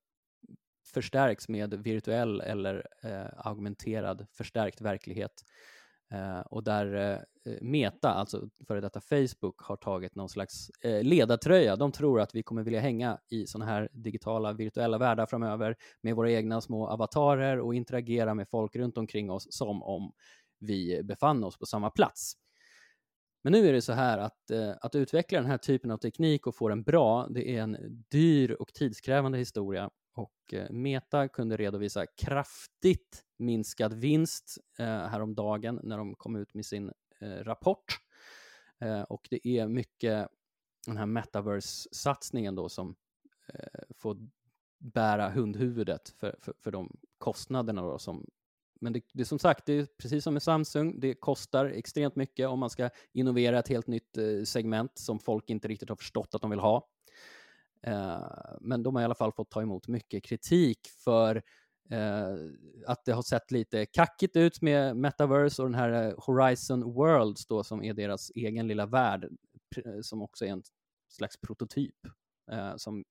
förstärks med virtuell eller eh, augmenterad förstärkt verklighet. Eh, och där eh, Meta, alltså före detta Facebook, har tagit någon slags eh, ledartröja. De tror att vi kommer vilja hänga i sådana här digitala virtuella världar framöver med våra egna små avatarer och interagera med folk runt omkring oss som om vi befann oss på samma plats. Men nu är det så här att, eh, att utveckla den här typen av teknik och få den bra, det är en dyr och tidskrävande historia och eh, Meta kunde redovisa kraftigt minskad vinst eh, häromdagen när de kom ut med sin eh, rapport. Eh, och det är mycket den här metaverse-satsningen då som eh, får bära hundhuvudet för, för, för de kostnaderna då som men det, det är som sagt, det är precis som med Samsung, det kostar extremt mycket om man ska innovera ett helt nytt eh, segment som folk inte riktigt har förstått att de vill ha. Eh, men de har i alla fall fått ta emot mycket kritik för eh, att det har sett lite kackigt ut med Metaverse och den här eh, Horizon Worlds då som är deras egen lilla värld eh, som också är en slags prototyp eh, som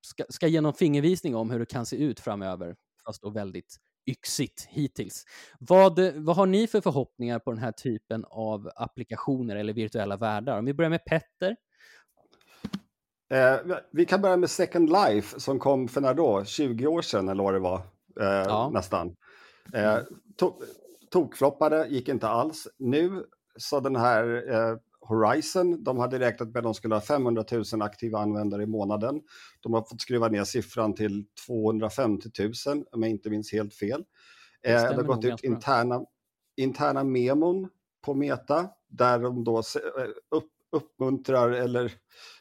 ska, ska ge någon fingervisning om hur det kan se ut framöver, fast då väldigt yxigt hittills. Vad, vad har ni för förhoppningar på den här typen av applikationer eller virtuella världar? Om vi börjar med Petter. Eh, vi kan börja med Second Life som kom för när då? 20 år sedan eller vad det var, eh, ja. nästan. Eh, to tokfloppade, gick inte alls. Nu så den här eh, Horizon. De hade räknat med att de skulle ha 500 000 aktiva användare i månaden. De har fått skruva ner siffran till 250 000 om jag inte minns helt fel. Det, eh, det har gått ut interna, interna memon på Meta där de då eh, upp, uppmuntrar eller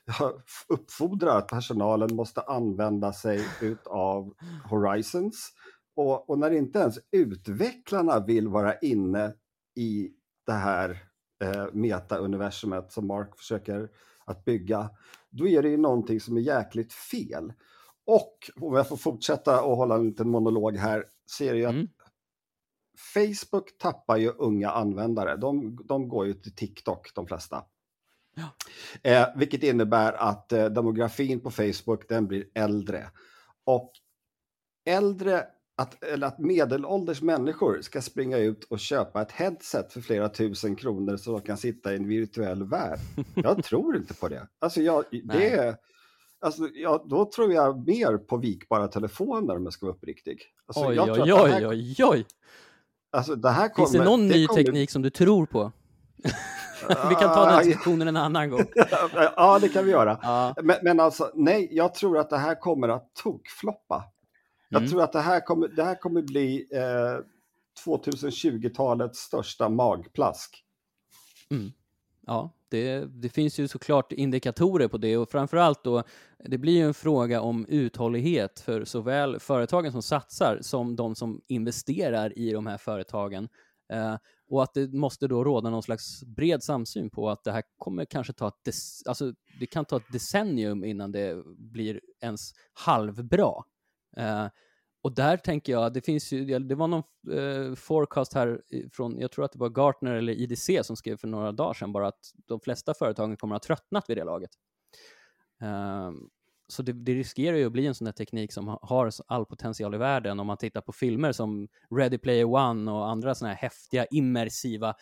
uppfordrar att personalen måste använda sig av Horizons. Och, och när inte ens utvecklarna vill vara inne i det här eh, meta-universumet som Mark försöker att bygga, då är det ju någonting som är jäkligt fel. Och om jag får fortsätta och hålla en liten monolog här, så är det ju mm. att Facebook tappar ju unga användare. De, de går ju till TikTok, de flesta. Ja. Eh, vilket innebär att eh, demografin på Facebook den blir äldre. Och äldre att, eller att medelålders människor ska springa ut och köpa ett headset för flera tusen kronor så de kan sitta i en virtuell värld. Jag tror inte på det. Alltså, jag, det är, alltså, ja, då tror jag mer på vikbara telefoner om jag ska vara uppriktig. Alltså, oj, oj, oj, här, oj, oj. Alltså, det här kommer, Finns det någon det ny kommer... teknik som du tror på? vi kan ta den diskussionen en annan gång. ja, det kan vi göra. Ja. Men, men alltså, nej, jag tror att det här kommer att tokfloppa. Jag mm. tror att det här kommer, det här kommer bli eh, 2020-talets största magplask. Mm. Ja, det, det, finns ju såklart indikatorer på det och framförallt då, det blir ju en fråga om uthållighet för såväl företagen som satsar som de som investerar i de här företagen. Eh, och att det måste då råda någon slags bred samsyn på att det här kommer kanske ta ett, alltså, det kan ta ett decennium innan det blir ens halvbra. Uh, och där tänker jag, det finns ju, det var någon eh, forecast här från, jag tror att det var Gartner eller IDC som skrev för några dagar sedan bara att de flesta företagen kommer att ha tröttnat vid det laget. Um, så det, det, riskerar ju att bli en sån här teknik som har all potential i världen om man tittar på filmer som Ready Player One och andra såna här häftiga immersiva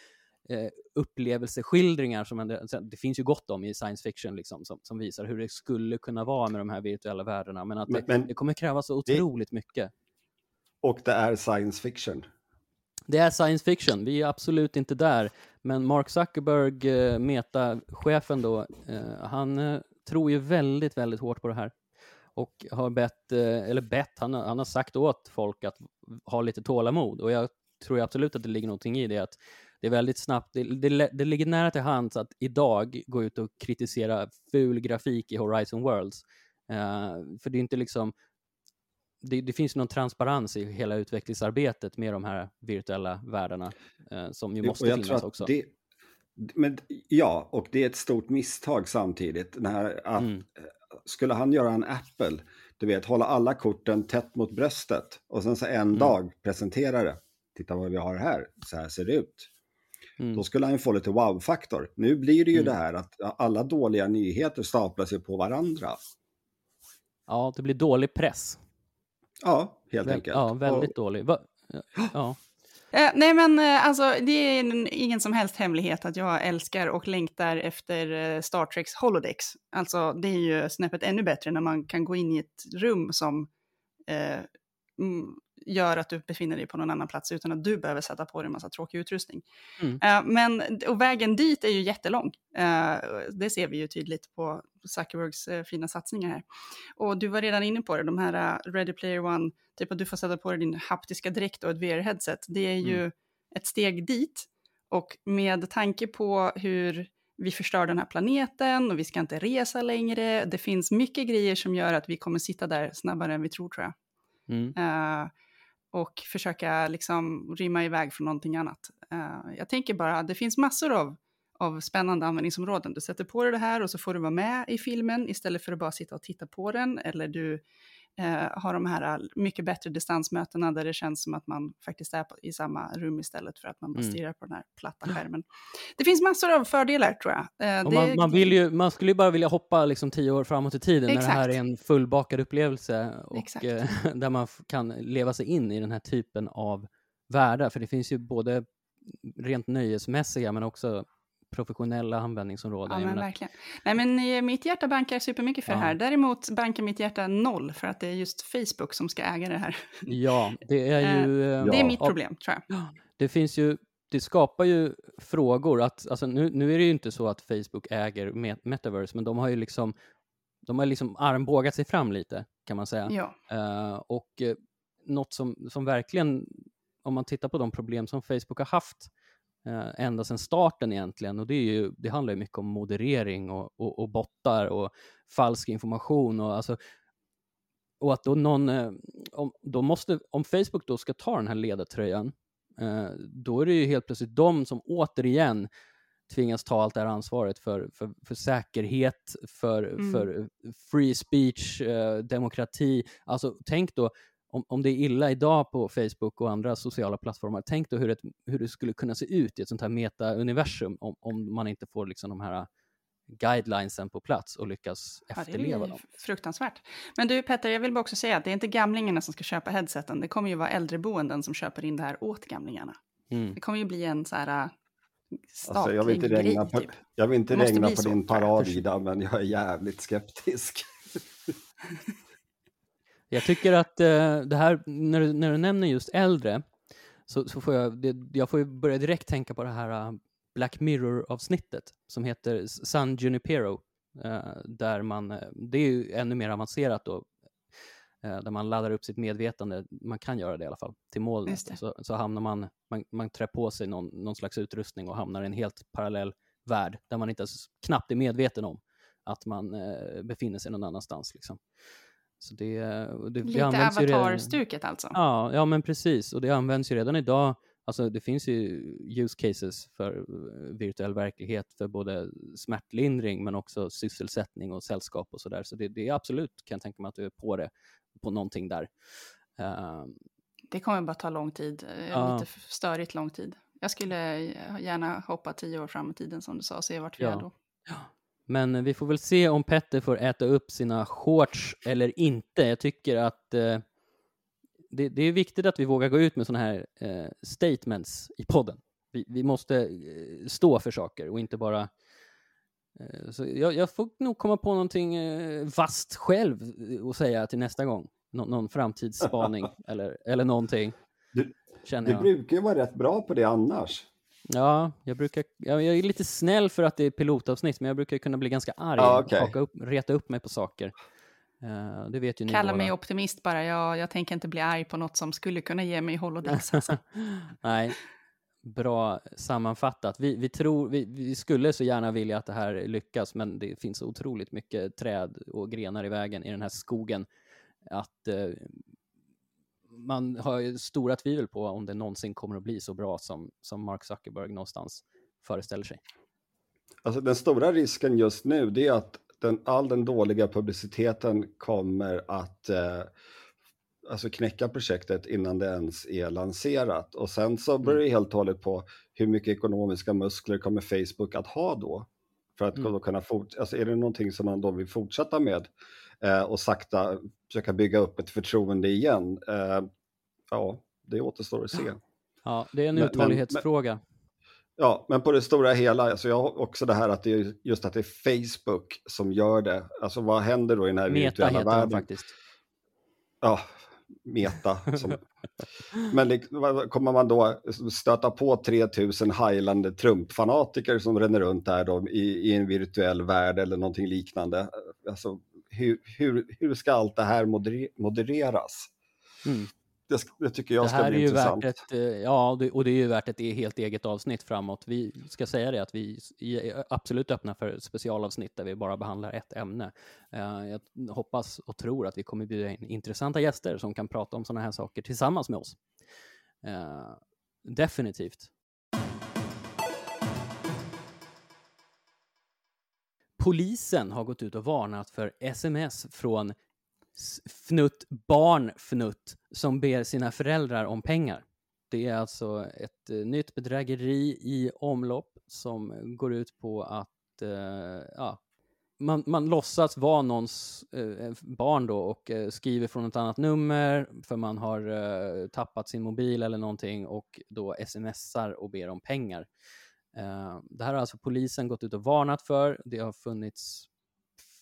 eh, upplevelseskildringar som en, det finns ju gott om i science fiction liksom, som, som, visar hur det skulle kunna vara med de här virtuella världarna, men att men, det, men, det, kommer kräva så otroligt det, mycket. Och det är science fiction. Det är science fiction, vi är absolut inte där, men Mark Zuckerberg, eh, Meta-chefen då, eh, han eh, tror ju väldigt, väldigt hårt på det här och har bett, eller bett, han, han har sagt åt folk att ha lite tålamod och jag tror absolut att det ligger någonting i det att det är väldigt snabbt, det, det, det ligger nära till hands att idag gå ut och kritisera ful grafik i Horizon Worlds. Uh, för det är inte liksom, det, det, finns någon transparens i hela utvecklingsarbetet med de här virtuella världarna uh, som ju måste finnas också. Det, men, ja, och det är ett stort misstag samtidigt. Här, att, mm. Skulle han göra en Apple, du vet, hålla alla korten tätt mot bröstet och sen så en mm. dag presentera det. Titta vad vi har här, så här ser det ut. Mm. Då skulle han få lite wow-faktor. Nu blir det ju mm. det här att alla dåliga nyheter staplar sig på varandra. Ja, det blir dålig press. Ja, helt Väl, enkelt. Ja, väldigt och... dålig. Va? Ja. Eh, nej men eh, alltså det är ingen som helst hemlighet att jag älskar och längtar efter eh, Star Treks Holodex. Alltså det är ju snäppet ännu bättre när man kan gå in i ett rum som eh, gör att du befinner dig på någon annan plats utan att du behöver sätta på dig en massa tråkig utrustning. Mm. Uh, men, och vägen dit är ju jättelång. Uh, det ser vi ju tydligt på Zuckerbergs uh, fina satsningar här. Och du var redan inne på det, de här Ready Player One, typ att du får sätta på dig din haptiska dräkt och ett VR-headset. Det är ju mm. ett steg dit. Och med tanke på hur vi förstör den här planeten och vi ska inte resa längre. Det finns mycket grejer som gör att vi kommer sitta där snabbare än vi tror tror jag. Mm. Uh, och försöka liksom rymma iväg från någonting annat. Uh, jag tänker bara, det finns massor av, av spännande användningsområden. Du sätter på dig det här och så får du vara med i filmen istället för att bara sitta och titta på den. Eller du eh, har de här mycket bättre distansmötena där det känns som att man faktiskt är i samma rum istället för att man bara mm. stirrar på den här platta skärmen. Det finns massor av fördelar tror jag. Eh, man, man, vill ju, man skulle ju bara vilja hoppa liksom tio år framåt i tiden Exakt. när det här är en fullbakad upplevelse och eh, där man kan leva sig in i den här typen av världar. För det finns ju både rent nöjesmässiga men också professionella användningsområden. Ja, men verkligen. Nej, men eh, mitt hjärta bankar supermycket för ja. det här. Däremot bankar mitt hjärta noll för att det är just Facebook som ska äga det här. Ja, det är ju... Eh, det är mitt problem, tror jag. Det finns ju det skapar ju frågor. Att, alltså nu, nu är det ju inte så att Facebook äger Metaverse, men de har ju liksom, de har liksom armbågat sig fram lite, kan man säga. Ja. Uh, och uh, något som, som verkligen, om man tittar på de problem som Facebook har haft eh, ända sedan starten egentligen. Och det, är ju, det handlar ju mycket om moderering och, och, och bottar och falsk information. Och, alltså, och att då någon, eh, om, då måste, om Facebook då ska ta den här ledartröjan, eh, då är det ju helt plötsligt de som återigen tvingas ta allt det här ansvaret för, för, för säkerhet, för, mm. för free speech, eh, demokrati. Alltså tänk då, om, om det är illa idag på Facebook och andra sociala plattformar, tänk då hur, ett, hur det skulle kunna se ut i ett sånt här meta-universum om, om man inte får liksom de här guidelinesen på plats och lyckas ja, efterleva det dem. Fruktansvärt. Men du Petter, jag vill bara också säga att det är inte gamlingarna som ska köpa headseten. Det kommer ju vara äldreboenden som köper in det här åt gamlingarna. Mm. Det kommer ju bli en så här statlig alltså, jag vill inte regna grej, på, typ. Jag vill inte regna på din parad, men jag är jävligt skeptisk. Jag tycker att eh, det här, när du, när du nämner just äldre, så, så får jag, det, jag får börja direkt tänka på det här uh, Black Mirror-avsnittet som heter San Junipero, uh, där man, uh, det är ju ännu mer avancerat då, där man laddar upp sitt medvetande, man kan göra det i alla fall, till molnet. Så, så hamnar man, man, man trär på sig någon, någon slags utrustning och hamnar i en helt parallell värld där man inte ens knappt är medveten om att man befinner sig någon annanstans. Liksom. Så det, det, Lite avatar-stuket alltså? Ja, ja, men precis. Och det används ju redan idag. Alltså det finns ju use cases för virtuell verklighet för både smärtlindring men också sysselsättning och sällskap och sådär. Så, det, det, är absolut, kan jag tänka mig, att du är på det, på någonting där. Uh, det kommer bara ta lång tid, eh, ja. lite störigt lång tid. Jag skulle gärna hoppa tio år fram i tiden som du sa och se vart vi ja. är då. Ja. Men vi får väl se om Petter får äta upp sina shorts eller inte. Jag tycker att eh, det, det, är viktigt att vi vågar gå ut med sådana här eh, statements i podden. Vi, vi, måste eh, stå för saker och inte bara... Eh, så jag, jag, får nog komma på någonting eh, vast själv och säga till nästa gång. Nå, någon framtidsspaning eller, eller någonting. Du, du brukar ju vara rätt bra på det annars. Ja, jag brukar, jag, jag är lite snäll för att det är pilotavsnitt, men jag brukar kunna bli ganska arg ah, okay. och upp, reta upp mig på saker. Uh, det vet ju Kalla mig optimist bara, jag, jag tänker inte bli arg på något som skulle kunna ge mig holodex. Alltså. Nej, bra sammanfattat. Vi, vi, tror, vi, vi, skulle så gärna vilja att det här lyckas, men det finns otroligt mycket träd och grenar i vägen i den här skogen att uh, man har ju stora tvivel på om det någonsin kommer att bli så bra som, som Mark Zuckerberg någonstans föreställer sig. Alltså den stora risken just nu det är att den, all den dåliga publiciteten kommer att eh, alltså knäcka projektet innan det ens är lanserat. Och sen så beror det mm. helt och hållet på hur mycket ekonomiska muskler kommer Facebook att ha då? För att mm. kunna fortsätta, alltså är det någonting som man då vill fortsätta med och sakta försöka bygga upp ett förtroende igen? Eh, ja, det återstår att se. Ja, det är en uthållighetsfråga. Men, Ja, men på det stora hela, alltså jag har också det här att det är just att det är Facebook som gör det. Alltså vad händer då i den här Meta virtuella heter världen? faktiskt. Ja, Meta. Som... men kommer man då stöta på 3000 heilande Trump-fanatiker som ränner runt där då i, i, en virtuell värld eller någonting liknande? Alltså, hur, hur, hur ska allt det här modereras? Mm det, det, tycker jag ska bli intressant. Ett, eh, ja, och det är ju värt ett e- helt eget avsnitt framåt. Vi ska säga det att vi är absolut öppna för specialavsnitt där vi bara behandlar ett ämne. Eh, jag hoppas och tror att vi kommer bjuda in intressanta gäster som kan prata om sådana här saker tillsammans med oss. Eh, definitivt. Polisen har gått ut och varnat för sms från fnutt barn fnutt som ber sina föräldrar om pengar. Det är alltså ett eh, nytt bedrägeri i omlopp som går ut på att eh, ja, man, man låtsas vara någons eh, eh barn då och eh, skriver från ett annat nummer för man har tappat sin mobil eller någonting och då smsar och ber om pengar det här har alltså polisen gått ut och varnat för. Det har funnits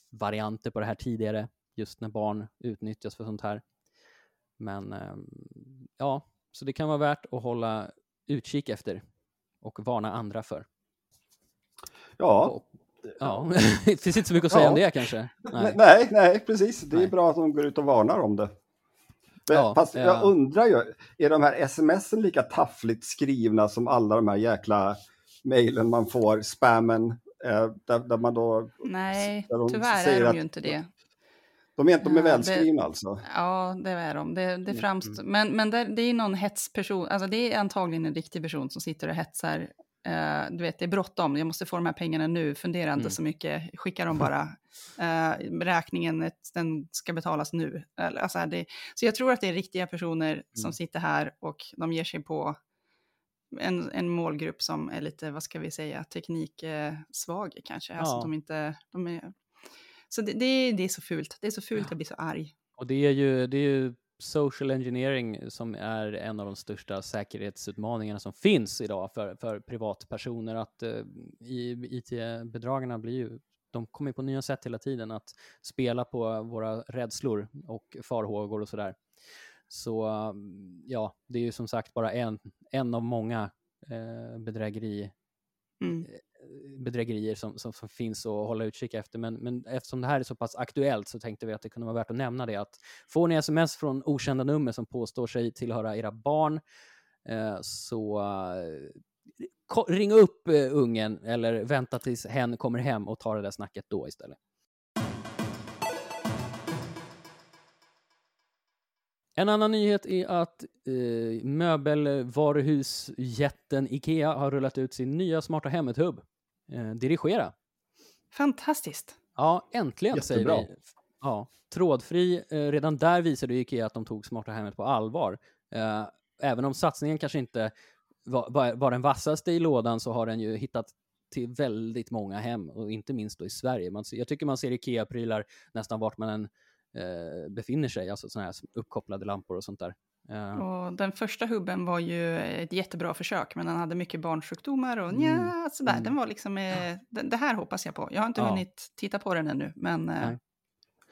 varianter på det här tidigare just när barn utnyttjas för sånt här. Men ehm, ja, så det kan vara värt att hålla utkik efter och varna andra för. Ja. Och, ja, det finns inte så mycket att säga ja. om det kanske. Nej, nej, nej precis. Det är nej. bra att de går ut och varnar om det. Men, ja, fast jag undrar ju, är de här smsen lika taffligt skrivna som alla de här jäkla mejlen man får, spammen, eh, där, där, man då... Nej, tyvärr är de ju inte det. De är, de är välskrivna det, alltså? Ja, det är de. Det, det framst mm. Men, men det, det är någon hetsperson, alltså det är antagligen en riktig person som sitter och hetsar. Uh, du vet, det är bråttom, jag måste få de här pengarna nu, fundera inte mm. så mycket, skicka dem bara. Uh, räkningen, den ska betalas nu. Alltså det, så jag tror att det är riktiga personer mm. som sitter här och de ger sig på en, en målgrupp som är lite, vad ska vi säga, tekniksvag kanske. Alltså ja. Alltså de inte, de är, så det, det, det, är så fult. Det är så fult, ja. jag blir så arg. Och det är ju, det är ju social engineering som är en av de största säkerhetsutmaningarna som finns idag för, för privatpersoner. Att uh, IT-bedragarna blir ju de kommer på nya sätt hela tiden att spela på våra rädslor och farhågor och sådär. Så ja, det är ju som sagt bara en, en av många eh, bedrägeri mm. Eh, bedrägerier som, som, som, finns att hålla utkik efter. Men, men eftersom det här är så pass aktuellt så tänkte vi att det kunde vara värt att nämna det. Att får ni sms från okända nummer som påstår sig tillhöra era barn eh, så eh, ring upp eh, ungen eller vänta tills hen kommer hem och tar det där snacket då istället. En annan nyhet är att eh, möbelvaruhusjätten Ikea har rullat ut sin nya smarta hemmet-hubb. Eh, dirigera. Fantastiskt. Ja, äntligen Jättebra. säger vi. Ja, trådfri. Eh, redan där visade Ikea att de tog smarta hemmet på allvar. Eh, även om satsningen kanske inte var, var, var den vassaste i lådan så har den ju hittat till väldigt många hem och inte minst då i Sverige. Man, jag tycker man ser IKEA-prylar nästan vart man än eh, befinner sig, alltså sådana här uppkopplade lampor och sånt där. Uh. Och den första hubben var ju ett jättebra försök, men den hade mycket barnsjukdomar och nja, mm. sådär. Mm. Den var liksom, eh, det, det, här hoppas jag på. Jag har inte ja. hunnit titta på den ännu, men... Eh,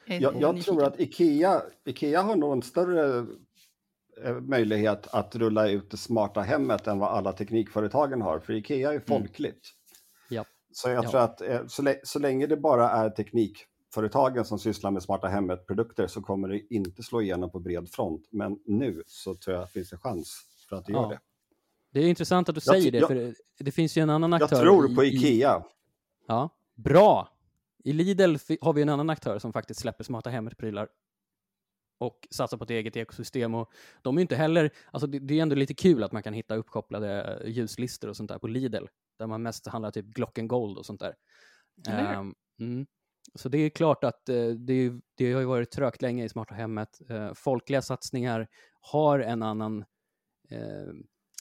jag, jag tror att Ikea, Ikea har nog en större eh, möjlighet att rulla ut det smarta hemmet än vad alla teknikföretagen har, för Ikea är mm. folkligt. Mm. Ja. Så jag ja. tror att eh, så, så länge det bara är teknik företagen som sysslar med smarta hemmet-produkter så kommer det inte slå igenom på bred front. Men nu så tror jag att det finns en chans för att det ja. gör det. Det är intressant att du säger det, för det finns ju en annan aktör. Jag tror på Ikea. I, ja, bra! I Lidl har vi en annan aktör som faktiskt släpper smarta hemmet-prylar och satsar på ett eget ekosystem. Och de är inte heller, alltså det, det, är ändå lite kul att man kan hitta uppkopplade ljuslistor och sånt där på Lidl, där man mest handlar typ Glocken Gold och sånt där. Um, mm. Så det är klart att eh, det, det, har ju varit trögt länge i smarta hemmet. Eh, folkliga satsningar har en annan... Eh,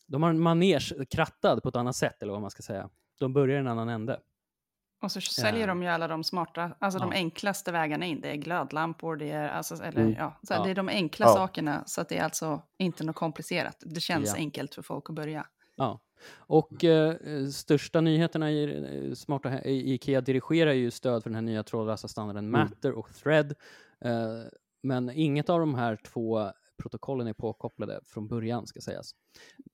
de har en manege krattad på ett annat sätt, eller vad man ska säga. De börjar i en annan ände. Och så säljer de ju alla de smarta, alltså ja. de enklaste vägarna in. Det är glödlampor, det är, alltså, eller, mm. ja, så ja. det är de enkla sakerna. Så att det är alltså inte något komplicerat. Det känns enkelt för folk att börja. Ja, och eh, största nyheterna i eh, smarta i Ikea dirigerar ju stöd för den här nya trådlösa standarden mm. Matter och Thread. Eh, men inget av de här två protokollen är påkopplade från början ska sägas.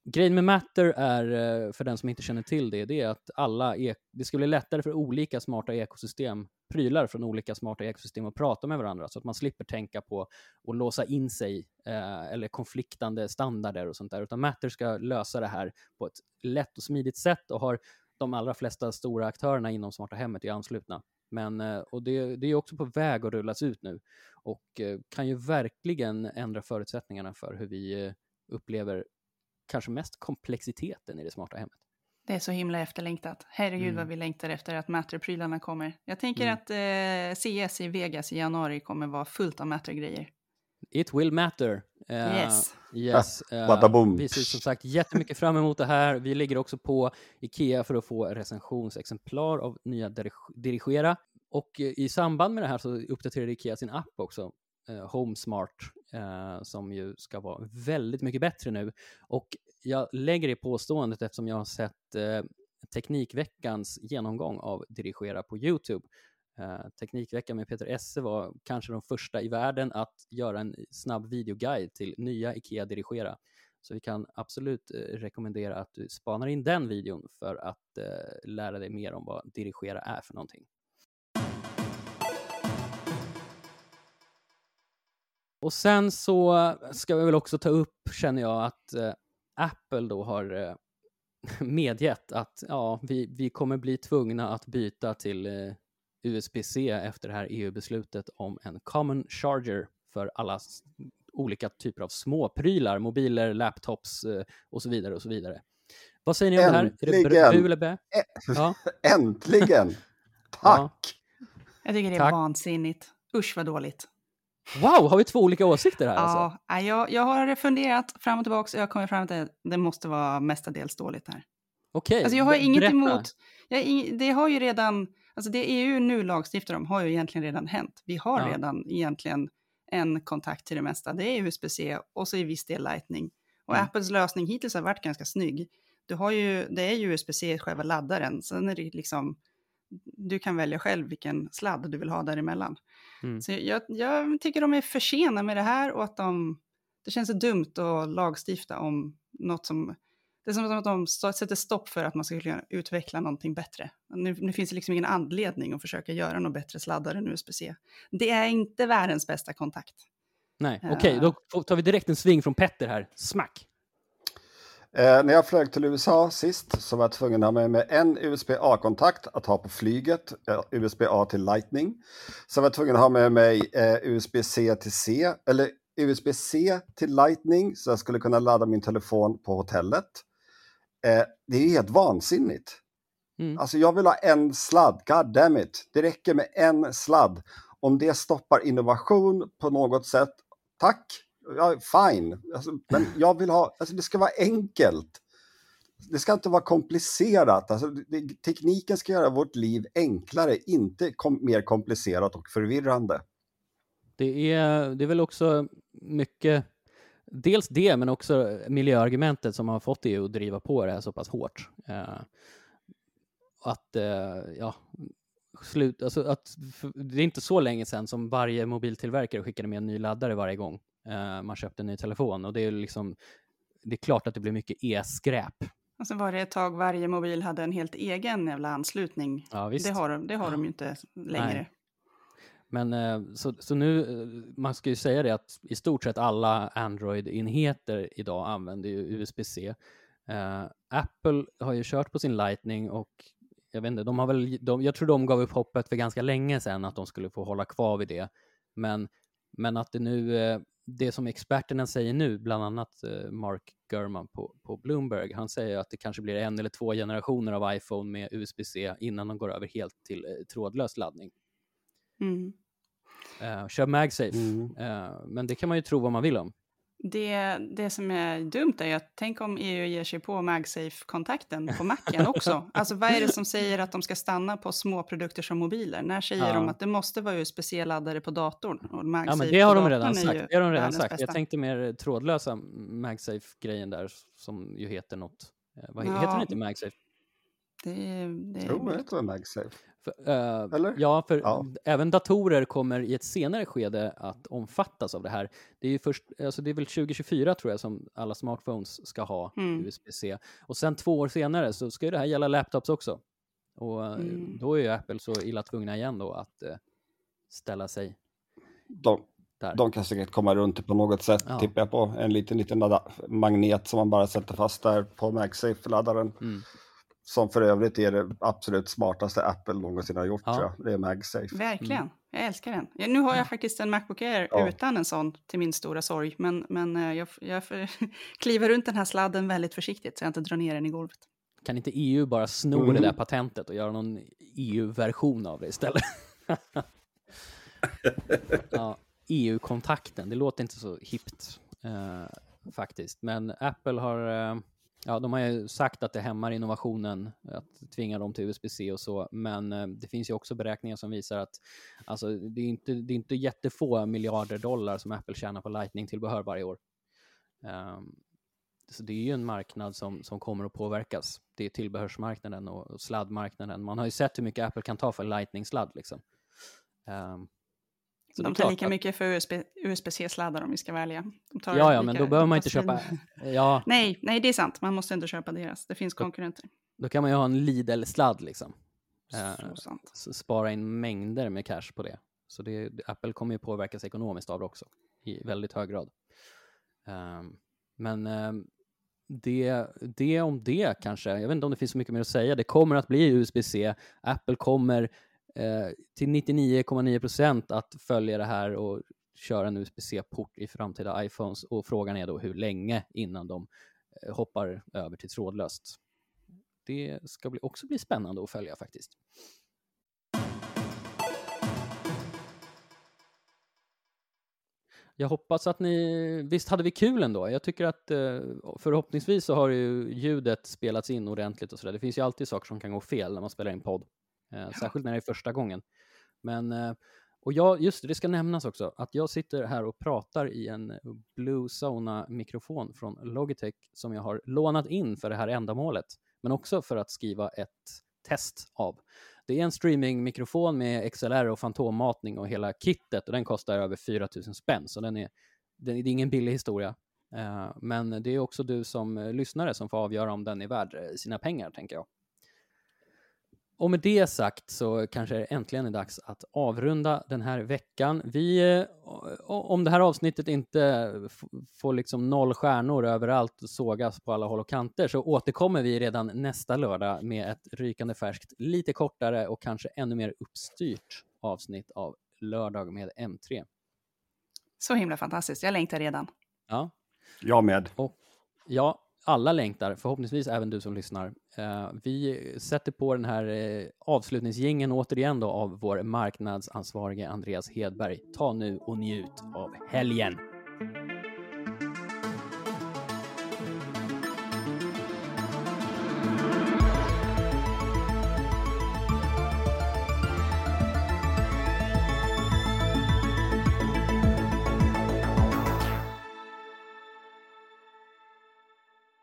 Grejen med Matter är, eh, för den som inte känner till det, det är att alla e det ska bli lättare för olika smarta ekosystem, prylar från olika smarta ekosystem att prata med varandra så att man slipper tänka på att låsa in sig eh, eller konfliktande standarder och sånt där, utan Matter ska lösa det här på ett lätt och smidigt sätt och har de allra flesta stora aktörerna inom smarta hemmet är anslutna. Men, eh, och det, det är också på väg att rullas ut nu och eh, kan ju verkligen ändra förutsättningarna för hur vi eh, upplever kanske mest komplexiteten i det smarta hemmet. Det är så himla efterlängtat. Herregud mm. vad vi längtar efter att Matter-prylarna kommer. Jag tänker mm. att eh, CS i Vegas i januari kommer vara fullt av Matter-grejer. It will matter. Uh, yes. yes. Uh, vi ser som sagt jättemycket fram emot det här. Vi ligger också på Ikea för att få recensionsexemplar av nya Dirigera. Och i samband med det här så uppdaterar Ikea sin app också, eh, Home Smart, eh, som ju ska vara väldigt mycket bättre nu. Och jag lägger det påståendet eftersom jag har sett eh, Teknikveckans genomgång av Dirigera på YouTube. Eh, teknikveckan med Peter Esse var kanske de första i världen att göra en snabb videoguide till nya IKEA Dirigera. Så vi kan absolut eh, rekommendera att du spanar in den videon för att eh, lära dig mer om vad dirigera är för någonting. Och sen så ska vi väl också ta upp, känner jag, att Apple då har medgett att ja, vi, vi kommer bli tvungna att byta till USB-C efter det här EU-beslutet om en common charger för alla olika typer av småprylar, mobiler, laptops eh, och så vidare och så vidare. Vad säger ni om Äntligen. det här? Är det bu eller bä? Ja. Äntligen! Tack! Ja. Jag tycker det är Tack. vansinnigt. Usch vad dåligt. Wow, har vi två olika åsikter här? Alltså? Ja, alltså? jag, jag har funderat fram och tillbaka och jag kommer fram till att det måste vara mestadels dåligt här. Okej, okay, alltså jag har inget emot, jag, det har ju redan, alltså det EU nu lagstiftar om har ju egentligen redan hänt. Vi har ja. redan egentligen en kontakt till det mesta. Det är USB-C och så i viss del Lightning. Och mm. Apples lösning hittills har varit ganska snygg. Du har ju, det är ju USB-C själva laddaren, sen är det liksom, du kan välja själv vilken sladd du vill ha däremellan. Mm. Så jag, jag, tycker de är för sena med det här och att de, det känns så dumt att lagstifta om något som, det är som att de sätter stopp för att man ska kunna utveckla någonting bättre. Nu, nu finns det liksom ingen anledning att försöka göra något bättre sladdar än USB-C. Det är inte världens bästa kontakt. Nej, okej, okay, uh, då tar vi direkt en sving från Petter här. Smack! Eh, när jag flög till USA sist så var jag tvungen att ha med mig en USB-A-kontakt att ha på flyget, eh, USB-A till Lightning. Så var jag tvungen att ha med mig eh, USB-C till C, eller USB-C till Lightning så jag skulle kunna ladda min telefon på hotellet. Eh, det är helt vansinnigt. Mm. Alltså jag vill ha en sladd, god damn it. Det räcker med en sladd. Om det stoppar innovation på något sätt, tack, ja, fine. Alltså, men jag vill ha, alltså det ska vara enkelt. det ska inte vara komplicerat. Alltså, det, tekniken ska göra vårt liv enklare, inte kom, mer komplicerat och förvirrande. Det är, det är väl också mycket, dels det, men också miljöargumentet som har fått EU att driva på det här så pass hårt. Eh, att, eh, ja, slut, alltså att, det är inte så länge sedan som varje mobiltillverkare skickade med en ny laddare varje gång eh, man köpte en ny telefon och det är liksom, det är klart att det blir mycket e-skräp och så var det ett tag varje mobil hade en helt egen jävla anslutning. Ja, visst. Det har, de, det har de ju inte längre. Nej. Men eh, så, så nu, eh, man ska ju säga det att i stort sett alla Android-enheter idag använder ju USB-C. Uh, eh, Apple har ju kört på sin Lightning och jag vet inte, de har väl, de, jag tror de gav upp hoppet för ganska länge sedan att de skulle få hålla kvar vid det. Men, men att det nu, det som experterna säger nu, bland annat Mark Gurman på, på Bloomberg, han säger att det kanske blir en eller två generationer av iPhone med USB-C innan de går över helt till trådlös laddning. Mm. Uh, kör MagSafe, mm. uh, men det kan man ju tro vad man vill om. Det, det som är dumt är ju att tänk om EU ger sig på MagSafe-kontakten på macken också. alltså vad är det som säger att de ska stanna på små produkter som mobiler? När säger ja. de att det måste vara USB-C-laddare på datorn? Och MagSafe ja, men det har de redan sagt. Det har de redan sagt. Jag tänkte mer trådlösa MagSafe-grejen där som ju heter något. Eh, vad ja. heter den inte MagSafe? Det, det jag tror det heter MagSafe. För, uh, Eller? Ja, för ja. även datorer kommer i ett senare skede att omfattas av det här. Det är, ju först, alltså det är väl 2024 tror jag som alla smartphones ska ha mm. USB-C. Och sen två år senare så ska det här gälla laptops också. Och eh, mm. då är ju Apple så illa tvungna igen då att uh, ställa sig de, där. De kan säkert komma runt det på något sätt, ja. tippar jag på. En liten, liten magnet som man bara sätter fast där på MagSafe-laddaren. Mm. Som för övrigt är det absolut smartaste Apple någonsin har gjort, ja. tror jag. Det är MagSafe. Verkligen. Mm. Jag älskar den. Ja, nu har jag faktiskt en Macbook Air ja. utan en sån, till min stora sorg. Men, men eh, jag, jag kliver runt den här sladden väldigt försiktigt så jag inte drar ner den i golvet. Kan inte EU bara sno mm. det där patentet och göra någon EU-version av det istället? ja, EU-kontakten, det låter inte så hippt eh, faktiskt. Men Apple har... Eh, Ja, de har ju sagt att det hämmar innovationen att tvinga dem till USB-C och så, men eh, det finns ju också beräkningar som visar att alltså, det, är inte, det är inte jättefå miljarder dollar som Apple tjänar på Lightning-tillbehör varje år. Um, så det är ju en marknad som, som kommer att påverkas. Det är tillbehörsmarknaden och sladdmarknaden. Man har ju sett hur mycket Apple kan ta för Lightning-sladd. Liksom. Um, så de tar lika att... mycket för USB, USB-C-sladdar om vi ska välja. ja, ja, men då behöver man inte köpa... Ja. Nej, nej, det är sant. Man måste inte köpa deras. Det finns konkurrenter. Då, då kan man ju ha en Lidl-sladd liksom. Så eh, sant. spara in mängder med cash på det. Så det, Apple kommer ju påverkas ekonomiskt av det också, i väldigt hög grad. Um, men um, det, det om det kanske. Jag vet inte om det finns så mycket mer att säga. Det kommer att bli USB-C. Apple kommer eh, Eh, till 99,9 procent att följa det här och köra en USB-C-port i framtida iPhones och frågan är då hur länge innan de eh, hoppar över till trådlöst. Det ska bli, också bli spännande att följa faktiskt. Jag hoppas att ni, visst hade vi kul ändå? Jag tycker att eh, förhoppningsvis så har ju ljudet spelats in ordentligt och sådär. Det finns ju alltid saker som kan gå fel när man spelar in podd. Eh, särskilt när det är första gången. Men, eh, och jag, just det, det ska nämnas också att jag sitter här och pratar i en Blue Sona-mikrofon från Logitech som jag har lånat in för det här ändamålet, men också för att skriva ett test av. Det är en streamingmikrofon med XLR och fantommatning och hela kittet och den kostar över 4000 spänn, så den är, det är ingen billig historia. Uh, men det är också du som lyssnare som får avgöra om den är värd sina pengar, tänker jag. Och med det sagt så kanske det äntligen är dags att avrunda den här veckan. Vi, eh, om det här avsnittet inte får liksom noll stjärnor överallt och sågas på alla håll och kanter så återkommer vi redan nästa lördag med ett rykande färskt, lite kortare och kanske ännu mer uppstyrt avsnitt av Lördag med M3. Så himla fantastiskt, jag längtar redan. Ja. Jag med. Och, ja, alla längtar, förhoppningsvis även du som lyssnar. Eh, vi sätter på den här eh, avslutningsgängen återigen då av vår marknadsansvarige Andreas Hedberg. Ta nu och njut av helgen!